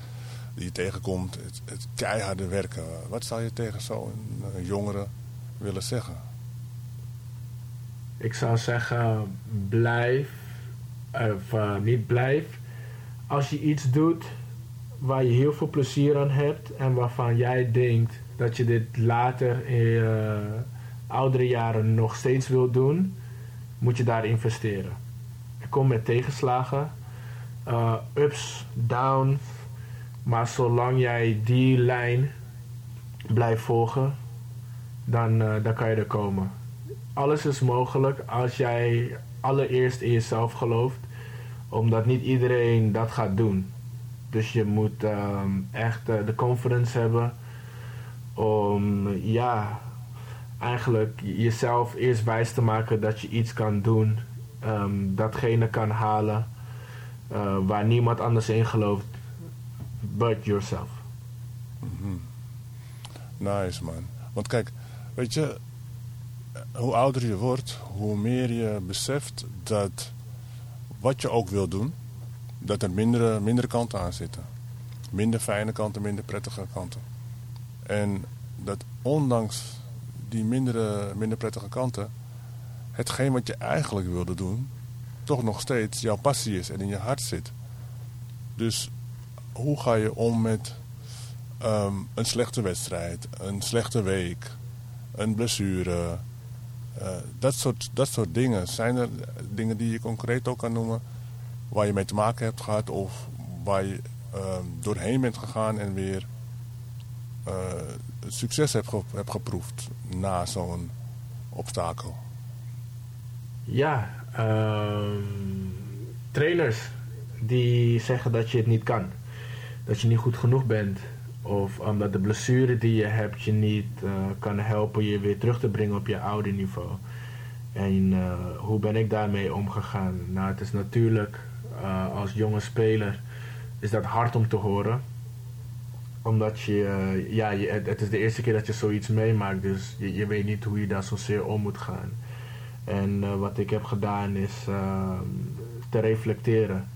A: die je tegenkomt, het, het keiharde werken. Wat zou je tegen zo'n jongere willen zeggen?
B: Ik zou zeggen, blijf, of uh, niet blijf. Als je iets doet waar je heel veel plezier aan hebt en waarvan jij denkt dat je dit later in je uh, oudere jaren nog steeds wilt doen, moet je daar investeren. Er komt met tegenslagen, uh, ups, downs, maar zolang jij die lijn blijft volgen, dan, dan kan je er komen alles is mogelijk als jij allereerst in jezelf gelooft. Omdat niet iedereen dat gaat doen. Dus je moet um, echt uh, de confidence hebben om ja, eigenlijk jezelf eerst wijs te maken dat je iets kan doen, ehm, datgene kan halen uh, waar niemand anders in gelooft, but yourself.
A: Mhm. Nice man. Want kijk, weet je, hoe ouder je wordt, hoe meer je beseft dat wat je ook wil doen, dat er mindere, mindere kanten aan zitten. Minder fijne kanten, minder prettige kanten. En dat ondanks die mindere, minder prettige kanten, hetgeen wat je eigenlijk wilde doen, toch nog steeds jouw passie is en in je hart zit. Dus hoe ga je om met ehm, een slechte wedstrijd, een slechte week, een blessure, uh, dat, soort, dat soort dingen. Zijn er dingen die je concreet ook kan noemen waar je mee te maken hebt gehad of waar je ehm, doorheen bent gegaan en weer uh, succes hebt, hebt geproefd na zo'n obstakel?
B: Ja, ehm, trainers die zeggen dat je het niet kan. Dat je niet goed genoeg bent. Of omdat de blessure die je hebt je niet uh, kan helpen je weer terug te brengen op je oude niveau. En uh, hoe ben ik daarmee omgegaan? Nou, het is natuurlijk uh, als jonge speler is dat hard om te horen. Omdat je, ja, je, het, is de eerste keer dat je zoiets meemaakt, dus je, je weet niet hoe je daar zozeer om moet gaan. En wat ik heb gedaan is ehm, te reflecteren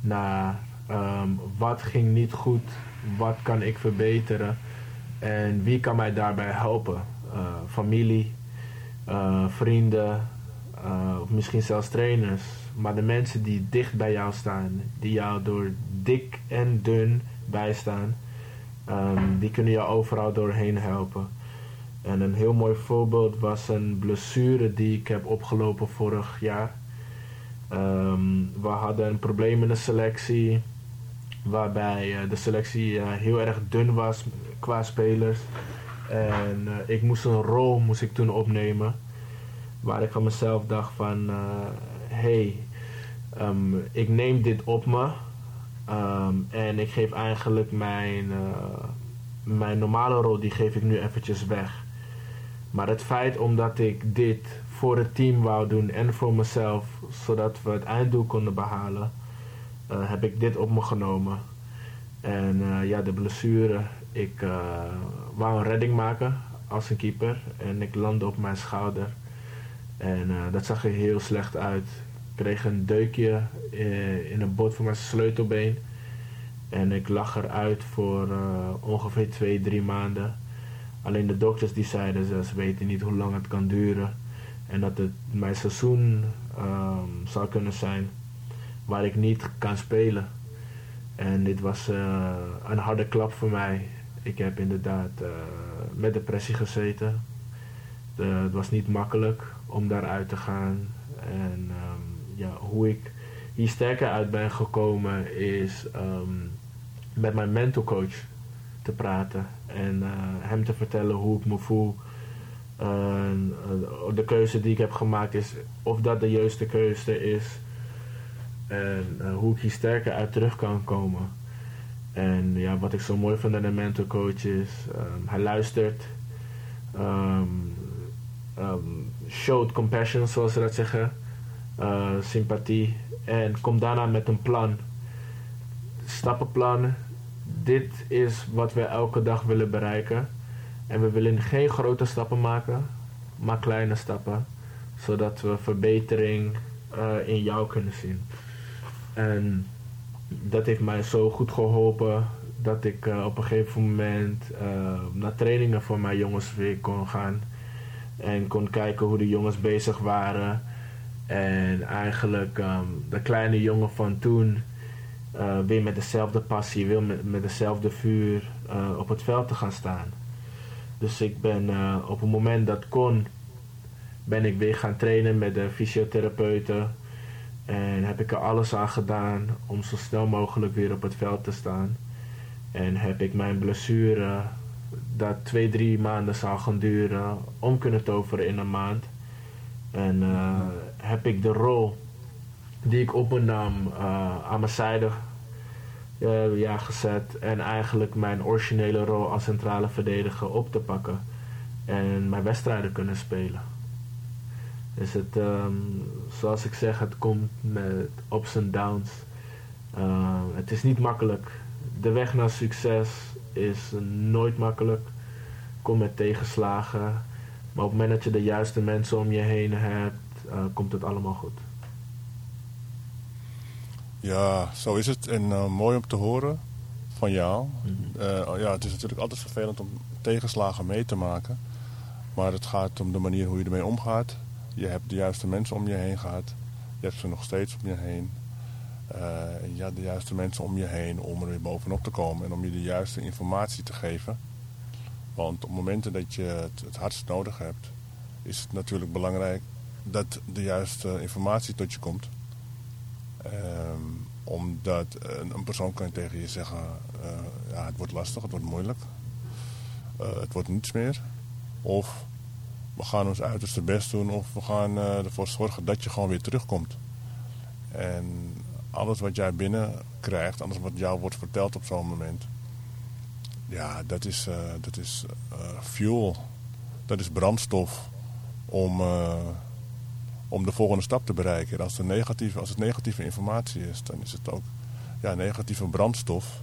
B: naar um, wat ging niet goed wat kan ik verbeteren en wie kan mij daarbij helpen? Uh, familie, uh, vrienden, of misschien zelfs trainers. Maar de mensen die dicht bij jou staan, die jou door dik en dun bijstaan, um, die kunnen jou overal doorheen helpen. En een heel mooi voorbeeld was een blessure die ik heb opgelopen vorig jaar. Um, we hadden een probleem in de selectie waarbij uh, de selectie uh, heel erg dun was qua spelers. En uh, ik moest een rol moest ik toen opnemen. Waar ik van mezelf dacht van... hey, um, ik neem dit op me. Um, en ik geef eigenlijk mijn, mijn normale rol... die geef ik nu eventjes weg. Maar het feit omdat ik dit voor het team wou doen en voor mezelf... zodat we het einddoel konden behalen heb ik dit op me genomen. En uh, ja, de blessure. Ik uh, wou een redding maken als een keeper. En ik landde op mijn schouder. En dat zag er heel slecht uit. Ik kreeg een deukje in een bot van mijn sleutelbeen. En ik lag eruit voor ongeveer twee, drie maanden. Alleen de dokters die zeiden ze, ze weten niet hoe lang het kan duren. En dat het mijn seizoen um, zou kunnen zijn waar ik niet kan spelen. En dit was uh, een harde klap voor mij. Ik heb inderdaad uh, met depressie gezeten. Het was niet makkelijk om daaruit te gaan. En um, ja, hoe ik hier sterker uit ben gekomen is um, met mijn mental coach te praten. En uh, hem te vertellen hoe ik me voel. de keuze die ik heb gemaakt is of dat de juiste keuze is en uh, hoe ik hier sterker uit terug kan komen. En ja, wat ik zo mooi vind aan een mentor coach is, um, hij luistert, um, showt compassion zoals ze dat zeggen, uh, sympathie en komt daarna met een plan. Stappenplan, dit is wat we elke dag willen bereiken. En we willen geen grote stappen maken, maar kleine stappen, zodat we verbetering uh, in jou kunnen zien. En dat heeft mij zo goed geholpen dat ik uh, op een gegeven moment uh, naar trainingen voor mijn jongens weer kon gaan. En kon kijken hoe de jongens bezig waren. En eigenlijk um, de kleine jongen van toen uh, weer met dezelfde passie, weer met, met dezelfde vuur op het veld te gaan staan. Dus ik ben op het moment dat kon, ben ik weer gaan trainen met de fysiotherapeuten en heb ik er alles aan gedaan om zo snel mogelijk weer op het veld te staan. En heb ik mijn blessure, dat twee, drie maanden zou gaan duren, om kunnen toveren in een maand. En uh, heb ik de rol die ik op me nam uh, aan mijn zijde uh, ja, gezet. En eigenlijk mijn originele rol als centrale verdediger op te pakken. en mijn wedstrijden kunnen spelen. Dus het, ehm, zoals ik zeg, het komt met ups en downs. Ehm, het is niet makkelijk. De weg naar succes is nooit makkelijk. Kom met tegenslagen. Maar op het moment dat je de juiste mensen om je heen hebt, uh, komt het allemaal goed.
A: Ja, zo is het. En uh, mooi om te horen van jou. -hmm. uh, ja, het is natuurlijk altijd vervelend om tegenslagen mee te maken. Maar het gaat om de manier hoe je ermee omgaat. Je hebt de juiste mensen om je heen gehad. Je hebt ze nog steeds om je heen. Uh, je hebt de juiste mensen om je heen om er weer bovenop te komen. En om je de juiste informatie te geven. Want op momenten dat je het, het hardst nodig hebt... is het natuurlijk belangrijk dat de juiste informatie tot je komt. Um, omdat een, persoon kan tegen je zeggen... Uh, ja, het wordt lastig, het wordt moeilijk. Uh, het wordt niets meer. Of we gaan ons uiterste best doen of we gaan uh, ervoor zorgen dat je gewoon weer terugkomt. En alles wat jij binnen krijgt, alles wat jou wordt verteld op zo'n moment, ja, dat is, uh, dat is uh, fuel. Dat is brandstof om, om de volgende stap te bereiken. En als, de negatieve, als het negatieve informatie is, dan is het ook ja, negatieve brandstof.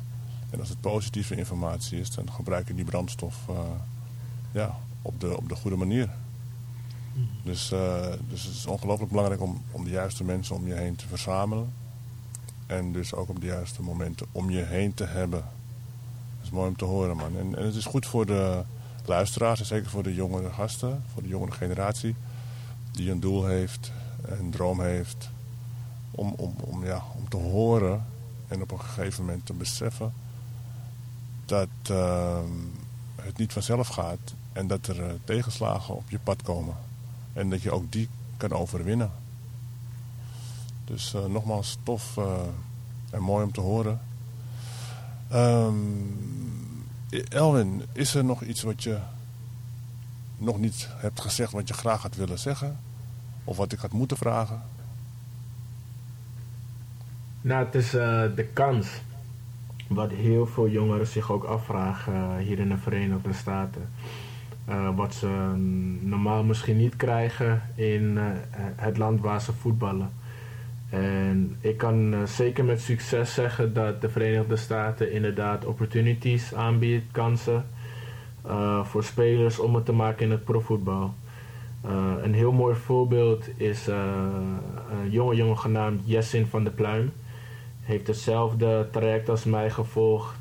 A: En als het positieve informatie is, dan gebruik je die brandstof ja, op de, op de goede manier. Dus, uh, dus het is ongelooflijk belangrijk om, om de juiste mensen om je heen te verzamelen. En dus ook op de juiste momenten om je heen te hebben. Dat is mooi om te horen, man. En, en het is goed voor de luisteraars en zeker voor de jongere gasten, voor de jongere generatie, die een doel heeft, een droom heeft, om, om, om, ja, om te horen en op een gegeven moment te beseffen dat uh, het niet vanzelf gaat en dat er uh, tegenslagen op je pad komen. En dat je ook die kan overwinnen. Dus uh, nogmaals, tof uh, en mooi om te horen. Um, Elwin, is er nog iets wat je nog niet hebt gezegd wat je graag had willen zeggen? Of wat ik had moeten vragen?
B: Nou, het is de kans. Wat heel veel jongeren zich ook afvragen hier in de Verenigde Staten. Uh, wat ze normaal misschien niet krijgen in uh, het land waar ze voetballen. En ik kan uh, zeker met succes zeggen dat de Verenigde Staten inderdaad opportunities aanbiedt, kansen voor spelers om het te maken in het profvoetbal. een heel mooi voorbeeld is een jonge jongen genaamd Jessin van der Pluim. Heeft hetzelfde traject als mij gevolgd.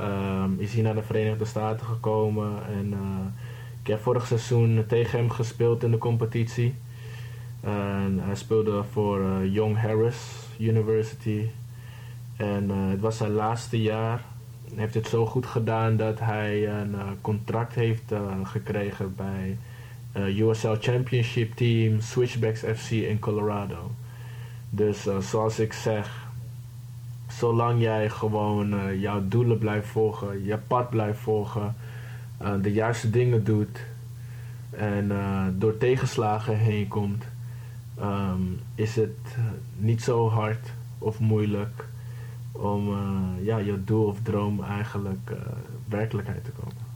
B: Um, is hier naar de Verenigde Staten gekomen en ik heb vorig seizoen tegen hem gespeeld in de competitie. En hij speelde voor uh, Young Harris University. En uh, het was zijn laatste jaar. Hij heeft het zo goed gedaan dat hij een uh, contract heeft gekregen bij USL Championship Team Switchbacks FC in Colorado. Dus zoals ik zeg, zolang jij gewoon jouw doelen blijft volgen, je pad blijft volgen uh, de juiste dingen doet en uh, door tegenslagen heen komt, um, is het niet zo hard of moeilijk om uh, ja, je doel of droom eigenlijk werkelijkheid te komen.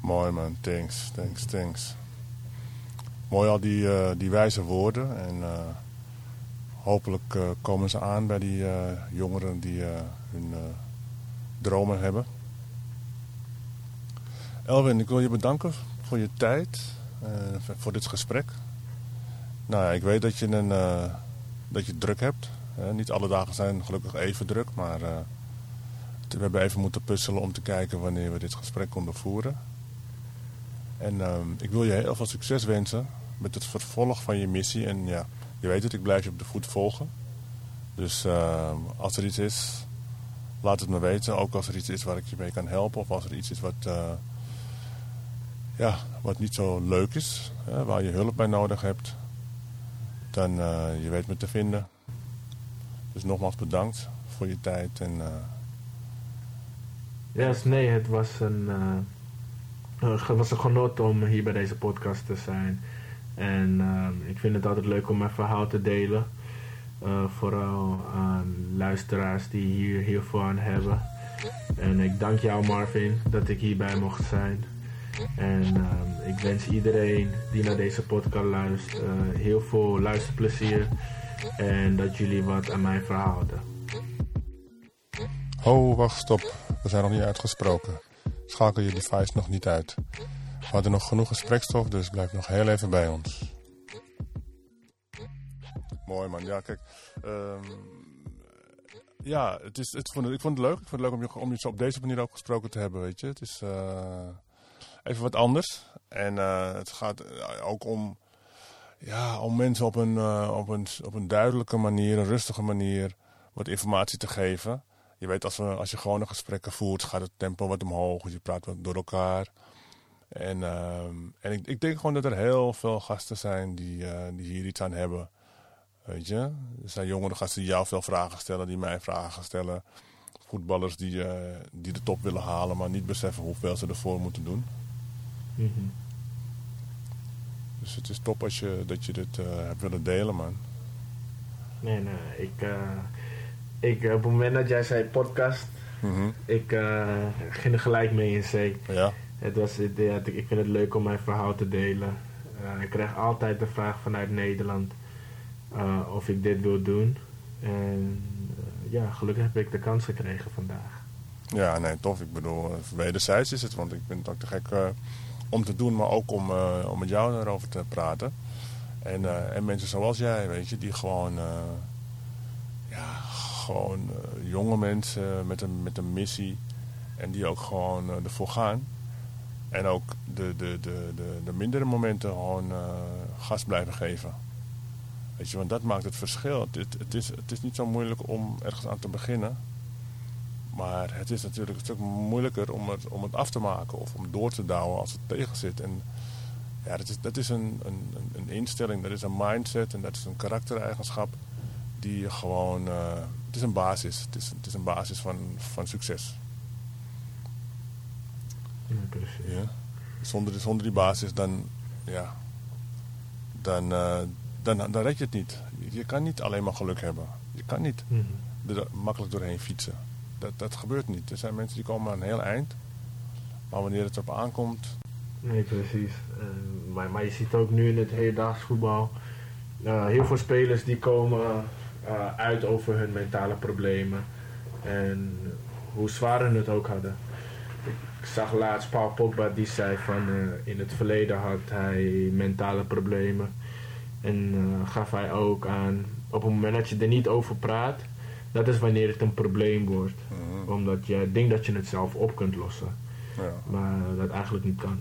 A: Mooi man, thanks, thanks, thanks. Mooi al die, die wijze woorden en hopelijk komen ze aan bij die jongeren die hun dromen hebben. Elwin, ik wil je bedanken voor je tijd, uh, voor dit gesprek. Nou ja, ik weet dat je, een, uh, dat je druk hebt. Niet alle dagen zijn gelukkig even druk, maar we hebben even moeten puzzelen om te kijken wanneer we dit gesprek konden voeren. En ehm, ik wil je heel veel succes wensen met het vervolg van je missie. En ja, je weet het, ik blijf je op de voet volgen. Dus als er iets is, laat het me weten. Ook als er iets is waar ik je mee kan helpen. Of als er iets is wat ja, wat niet zo leuk is, hè, waar je hulp bij nodig hebt, dan uh, je weet me te vinden. Dus nogmaals bedankt voor je tijd. En, uh...
B: Ja, yes, nee, het was een, het was een genot om hier bij deze podcast te zijn. En ik vind het altijd leuk om mijn verhaal te delen. vooral aan luisteraars die hier veel aan hebben. En ik dank jou Marvin dat ik hierbij mocht zijn. En ehm, ik wens iedereen die naar deze podcast luistert eh, heel veel luisterplezier. En dat jullie wat aan mijn verhaal hadden.
A: Ho, wacht, stop. We zijn nog niet uitgesproken. Schakel je device nog niet uit. We hadden nog genoeg gesprekstof, dus blijf nog heel even bij ons. Mooi man, ja kijk. ehm, ja, het is, het vond, ik vond het leuk. Ik vond het leuk om je, om je zo op deze manier ook gesproken te hebben, weet je. Het is eh, even wat anders. En eh, het gaat eh, ook om, ja, om mensen op een, eh, op, een, op een duidelijke manier, een rustige manier, wat informatie te geven. Je weet, als, we, als je gewone gesprekken voert, gaat het tempo wat omhoog. Je praat wat door elkaar. En, ehm, en ik, ik denk gewoon dat er heel veel gasten zijn die, die hier iets aan hebben. Weet je? Er zijn jongere gasten die jou veel vragen stellen, die mij vragen stellen. Voetballers die, die de top willen halen, maar niet beseffen hoeveel ze ervoor moeten doen.
B: Mhm.
A: Dus het is top als je, dat je dit eh, hebt willen delen, man.
B: Nee, nee, ik, eh, ik, op het moment dat jij zei podcast,
A: Mhm.
B: ik eh, ging er gelijk mee in zee.
A: Ja,
B: Het was, het- ik vind het leuk om mijn verhaal te delen. Ik krijg altijd de vraag vanuit Nederland of ik dit wil doen. En ja, gelukkig heb ik de kans gekregen vandaag.
A: ja, nee, tof. Ik bedoel, wederzijds is het, want ik het ook te gek om te doen, maar ook om, eh, om met jou erover te praten. En, eh, en mensen zoals jij, weet je, die gewoon, eh, ja, gewoon jonge mensen met een, met een missie en die ook gewoon ervoor gaan. En ook de, de, de, de, de mindere momenten gewoon gas blijven geven. Weet je, want dat maakt het verschil. Het, het is, het is niet zo moeilijk om ergens aan te beginnen. Maar het is natuurlijk een stuk moeilijker om het, om het af te maken of om door te douwen als het tegen zit. En ja, dat is, dat is een, een, een instelling, dat is een mindset en dat is een karaktereigenschap die je gewoon. eh, het is een basis. Het is, het is een basis van, van succes.
B: Ja.
A: Ja. Zonder, zonder die basis dan. Ja. Dan, eh, dan, dan red je het niet. Je, je kan niet alleen maar geluk hebben. Je kan niet
B: Mhm.
A: er makkelijk doorheen fietsen. Dat, dat gebeurt niet. Er zijn mensen die komen aan een heel eind. Maar wanneer het erop aankomt,
B: Nee, precies. Eh, maar, je ziet ook nu in het hedendaags voetbal eh, heel veel spelers die komen eh, uit over hun mentale problemen. En hoe zwaar hun het ook hadden. Ik zag laatst Paul Pogba die zei van in het verleden had hij mentale problemen. En gaf hij ook aan, op het moment dat je er niet over praat, dat is wanneer het een probleem wordt.
A: mhm,
B: Omdat je denkt dat je het zelf op kunt lossen,
A: ja.
B: maar dat eigenlijk niet kan.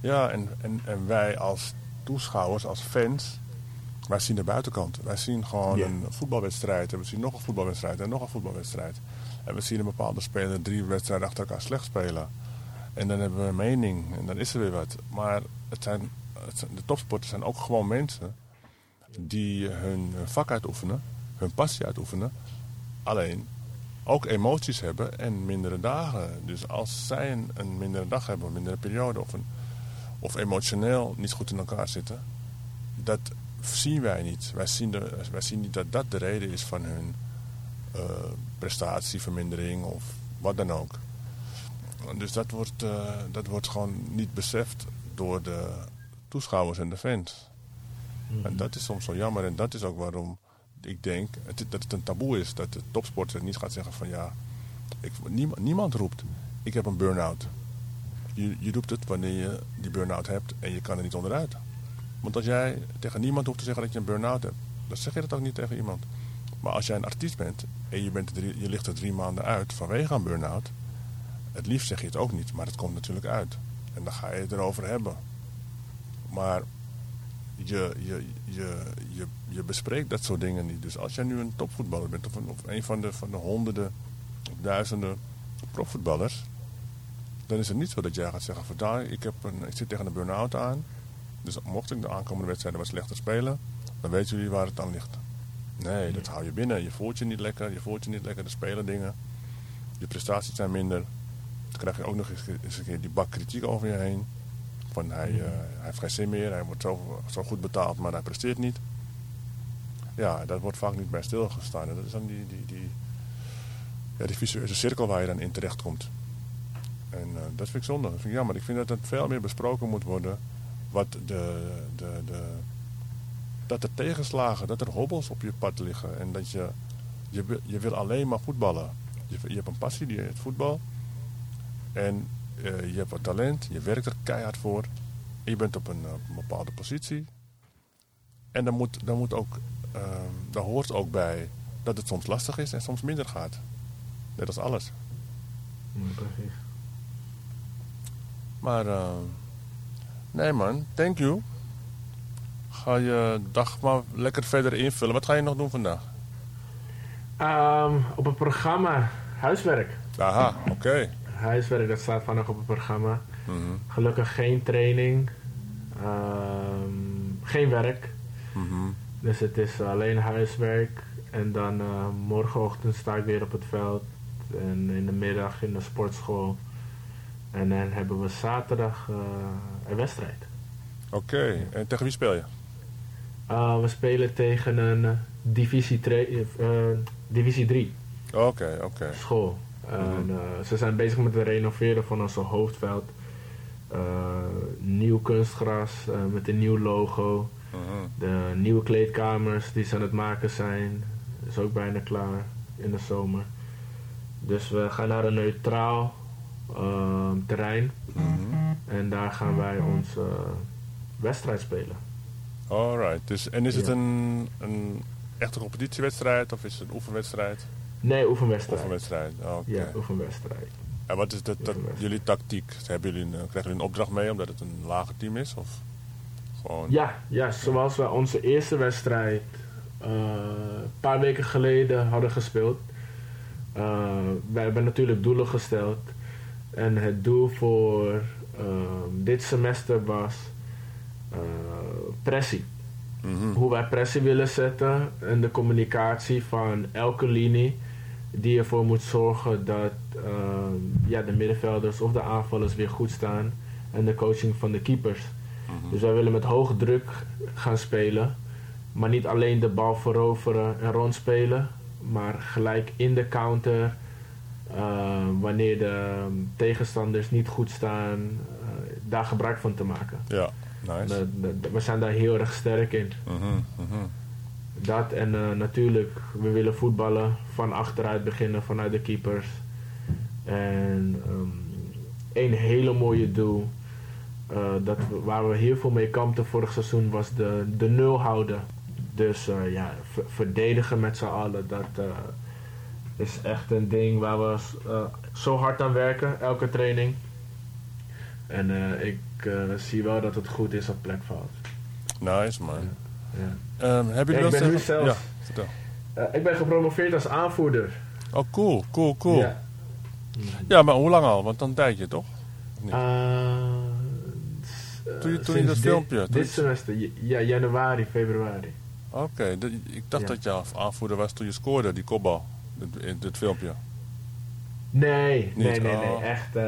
A: Ja, en, en, en wij als toeschouwers, als fans, wij zien de buitenkant. Wij zien gewoon een voetbalwedstrijd en we zien nog een voetbalwedstrijd en nog een voetbalwedstrijd. En we zien een bepaalde speler drie wedstrijden achter elkaar slecht spelen. En dan hebben we een mening en dan is er weer wat. Maar het zijn, het zijn, de topsporters zijn ook gewoon mensen die hun vak uitoefenen, hun passie uitoefenen. Alleen ook emoties hebben en mindere dagen. Dus als zij een, een mindere dag hebben, een mindere periode of, een, of emotioneel niet goed in elkaar zitten, dat zien wij niet. Wij zien, de, wij zien niet dat dat de reden is van hun eh, prestatievermindering of wat dan ook. Dus dat wordt, eh, dat wordt gewoon niet beseft door de toeschouwers en de fans. En dat is soms zo jammer. En dat is ook waarom ik denk dat het een taboe is. Dat de topsporter niet gaat zeggen van ja, ik, niemand, niemand roept ik heb een burn-out. Je, je roept het wanneer je die burn-out hebt en je kan er niet onderuit. Want als jij tegen niemand hoeft te zeggen dat je een burn-out hebt, dan zeg je dat ook niet tegen iemand. Maar als jij een artiest bent en je, bent je ligt er drie maanden uit vanwege een burn-out, het liefst zeg je het ook niet, maar het komt natuurlijk uit. En dan ga je het erover hebben. Maar je, je, je, je, je bespreekt dat soort dingen niet. Dus als jij nu een topvoetballer bent of een, of een van, de, van de honderden of duizenden profvoetballers, dan is het niet zo dat jij gaat zeggen van ik, heb een, ik zit tegen een burn-out aan. Dus mocht ik de aankomende wedstrijden wat slechter spelen, dan weten jullie waar het aan ligt. Nee, dat hou je binnen. Je voelt je niet lekker, je voelt je niet lekker, er spelen dingen. Je prestaties zijn minder. Dan krijg je ook nog eens, eens een keer die bak kritiek over je heen. Van hij, hij heeft geen zin meer, hij wordt zo, zo goed betaald, maar hij presteert niet. Ja, daar wordt vaak niet bij stilgestaan. En dat is dan die, die, die, ja, die visueuze cirkel waar je dan in terecht komt. En eh, dat vind ik zonde. Dat vind ik jammer. Ik vind dat het veel meer besproken moet worden. Wat de, de, de, dat er tegenslagen, dat er hobbels op je pad liggen. En dat je, je, wil- je wil alleen maar voetballen. Je, je hebt een passie, die het voetbal. En je hebt wat talent, je werkt er keihard voor. En je bent op een, eh, op een bepaalde positie. En dan moet, dan moet ook, eh, daar hoort ook bij dat het soms lastig is en soms minder gaat. Net als alles.
B: Ja, precies.
A: Maar eh, nee man, thank you. Ga je dag maar lekker verder invullen. Wat ga je nog doen vandaag?
B: Ehm, op het programma huiswerk.
A: Aha, oké.
B: Huiswerk, dat staat vandaag op het programma.
A: Mhm,
B: Gelukkig geen training. ehm, geen werk.
A: mhm.
B: Dus het is alleen huiswerk. En dan eh, morgenochtend sta ik weer op het veld. En in de middag in de sportschool. En dan hebben we zaterdag eh, een wedstrijd.
A: Oké, en tegen wie speel je?
B: Uh, we spelen tegen een eh, divisie, eh, divisie 3
A: Oké, oké.
B: school. En, eh, ze zijn bezig met het renoveren van onze hoofdveld. Eh, nieuw kunstgras eh, met een nieuw logo.
A: Mhm.
B: De nieuwe kleedkamers die ze aan het maken zijn, is ook bijna klaar in de zomer. Dus we gaan naar een neutraal ehm, terrein
A: Mhm.
B: en daar gaan wij onze wedstrijd spelen.
A: Alright. Dus, en is het een, een echte competitiewedstrijd of is het een oefenwedstrijd?
B: Nee, oefenwedstrijd.
A: Oefenwedstrijd, oké.
B: Ja, oefenwedstrijd.
A: En wat is dat, jullie tactiek? Hebben jullie, een- krijgen jullie een opdracht mee omdat het een lager team is? Of gewoon...
B: Ja, ja, zoals we onze eerste wedstrijd eh, een paar weken geleden hadden gespeeld. Uh, wij hebben natuurlijk doelen gesteld. En het doel voor ehm, dit semester was eh, pressie.
A: Mhm.
B: Hoe wij pressie willen zetten en de communicatie van elke linie die ervoor moet zorgen dat ehm, ja, de middenvelders of de aanvallers weer goed staan. En de coaching van de keepers.
A: Mhm.
B: Dus wij willen met hoge druk gaan spelen. Maar niet alleen de bal veroveren en rondspelen. Maar gelijk in de counter. eh, wanneer de tegenstanders niet goed staan. eh, daar gebruik van te maken.
A: Ja, nice.
B: De- de- we zijn daar heel erg sterk in.
A: Mhm, mhm.
B: Dat en eh, natuurlijk, we willen voetballen van achteruit beginnen, vanuit de keepers. En ehm een hele mooie doel, eh, dat we- waar we heel veel mee kampten vorig seizoen, was de, de nul houden. Dus eh, ja, ver- verdedigen met z'n allen, dat is echt een ding waar we zo hard aan werken, elke training. En ik zie wel dat het goed is op plekveld.
A: Nice man.
B: Ja.
A: Ehm, hebben
B: Ja,
A: jullie
B: ik ben nu zelf-
A: Ja, vertel.
B: Eh, ik ben gepromoveerd als aanvoerder.
A: Oh, cool, cool, cool. Ja.
B: Ja.
A: maar hoe lang al? Want dan een tijdje, toch? Niet?
B: Eh,
A: Toen je-
B: eh,
A: toen je dat filmpje-
B: Dit,
A: je-
B: semester, ja, januari, februari.
A: Oké, ik dacht
B: Ja.
A: dat je aanvoerder was toen je scoorde, die kopbal. Dit, in dit filmpje.
B: Nee, nee,
A: Niet?
B: nee,
A: Oh.
B: nee. Echt eh,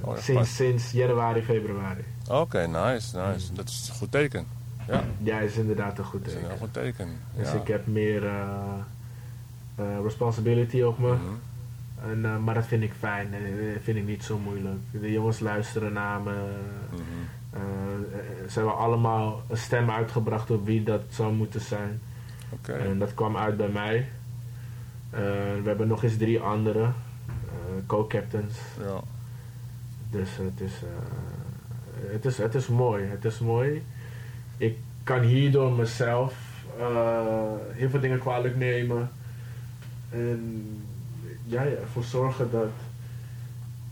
A: Oh, echt
B: sinds,
A: pas.
B: sinds januari, februari.
A: Oké, nice, nice. Dat is een goed teken. Ja,
B: Ja, is inderdaad een goed
A: dat is een
B: teken.
A: heel goed teken.
B: Dus ik heb meer eh, eh, responsibility op me.
A: Mhm.
B: En, eh, maar dat vind ik fijn. Dat vind ik niet zo moeilijk. De jongens luisteren naar me. Eh, ze hebben allemaal een stem uitgebracht op wie dat zou moeten zijn. En dat kwam uit bij mij. We hebben nog eens drie andere co-captains.
A: Ja.
B: Dus het is, het, is, het is mooi. Het is mooi. Ik kan hierdoor mezelf eh, heel veel dingen kwalijk nemen. En ja, ja, ervoor zorgen dat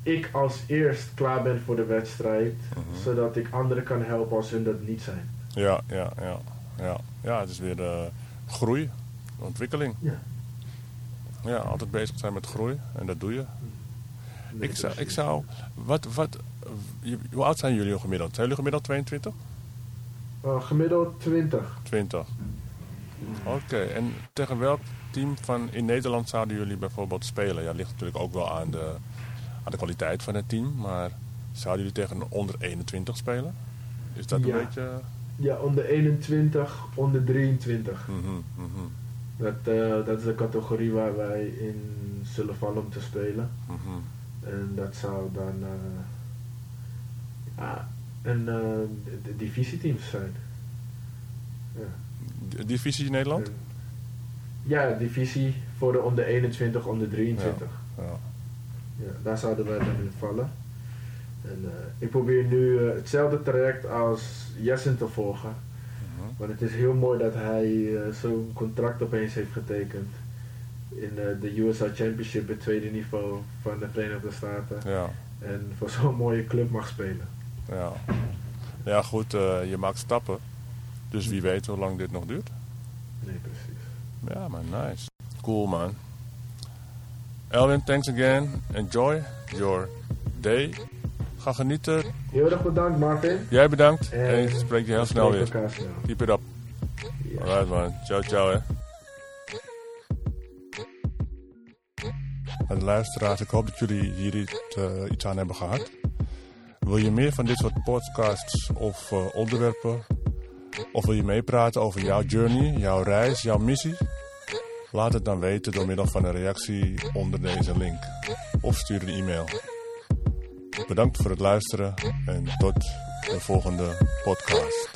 B: ik als eerst klaar ben voor de wedstrijd.
A: Mhm.
B: Zodat ik anderen kan helpen als hun dat niet zijn.
A: Ja, ja, ja, ja. Ja, het is weer eh, groei, ontwikkeling.
B: Ja.
A: Ja, altijd bezig zijn met groei. En dat doe je.
B: Nee,
A: Ik zou, ik zou wat, wat, hoe oud zijn jullie gemiddeld? Zijn jullie gemiddeld 22?
B: Eh, gemiddeld 20.
A: 20. Oké, en tegen welk team van in Nederland zouden jullie bijvoorbeeld spelen? Ja, ligt natuurlijk ook wel aan de, aan de kwaliteit van het team, maar zouden jullie tegen een onder 21 spelen? Is dat
B: Ja.
A: een beetje...
B: Ja, onder 21, onder 23.
A: Mhm, mhm,
B: Dat, eh, dat is de categorie waar wij in zullen vallen om te spelen.
A: mhm.
B: En dat zou dan eh, ja, een uh, de divisieteams zijn.
A: Ja. Divisie Nederland? En,
B: ja, divisie voor de onder 21, onder 23. Ja. ja. daar zouden wij dan in vallen. En, uh, ik probeer nu uh, hetzelfde traject als Jessen te volgen. Uh Want het is heel mooi dat hij zo'n contract opeens heeft getekend in de USA Championship, het tweede niveau van de Verenigde Staten. Ja. En voor zo'n mooie club mag spelen.
A: Ja, ja goed, je maakt stappen. Dus wie weet hoe lang dit nog duurt.
B: Nee, precies.
A: Ja, man, nice. Cool, man. Elwin, thanks again. Enjoy your day. Ga genieten.
B: Heel erg bedankt, Martin.
A: Jij bedankt. En, en spreek je heel snel weer. Keep it up. Alright, man. Ciao, ciao, hè. En luisteraars, ik hoop dat jullie hier iets, uh, iets aan hebben gehad. Wil je meer van dit soort podcasts of uh, onderwerpen? Of wil je meepraten over jouw journey, jouw reis, jouw missie? Laat het dan weten door middel van een reactie onder deze link. Of stuur een e-mail. Bedankt voor het luisteren en tot de volgende podcast.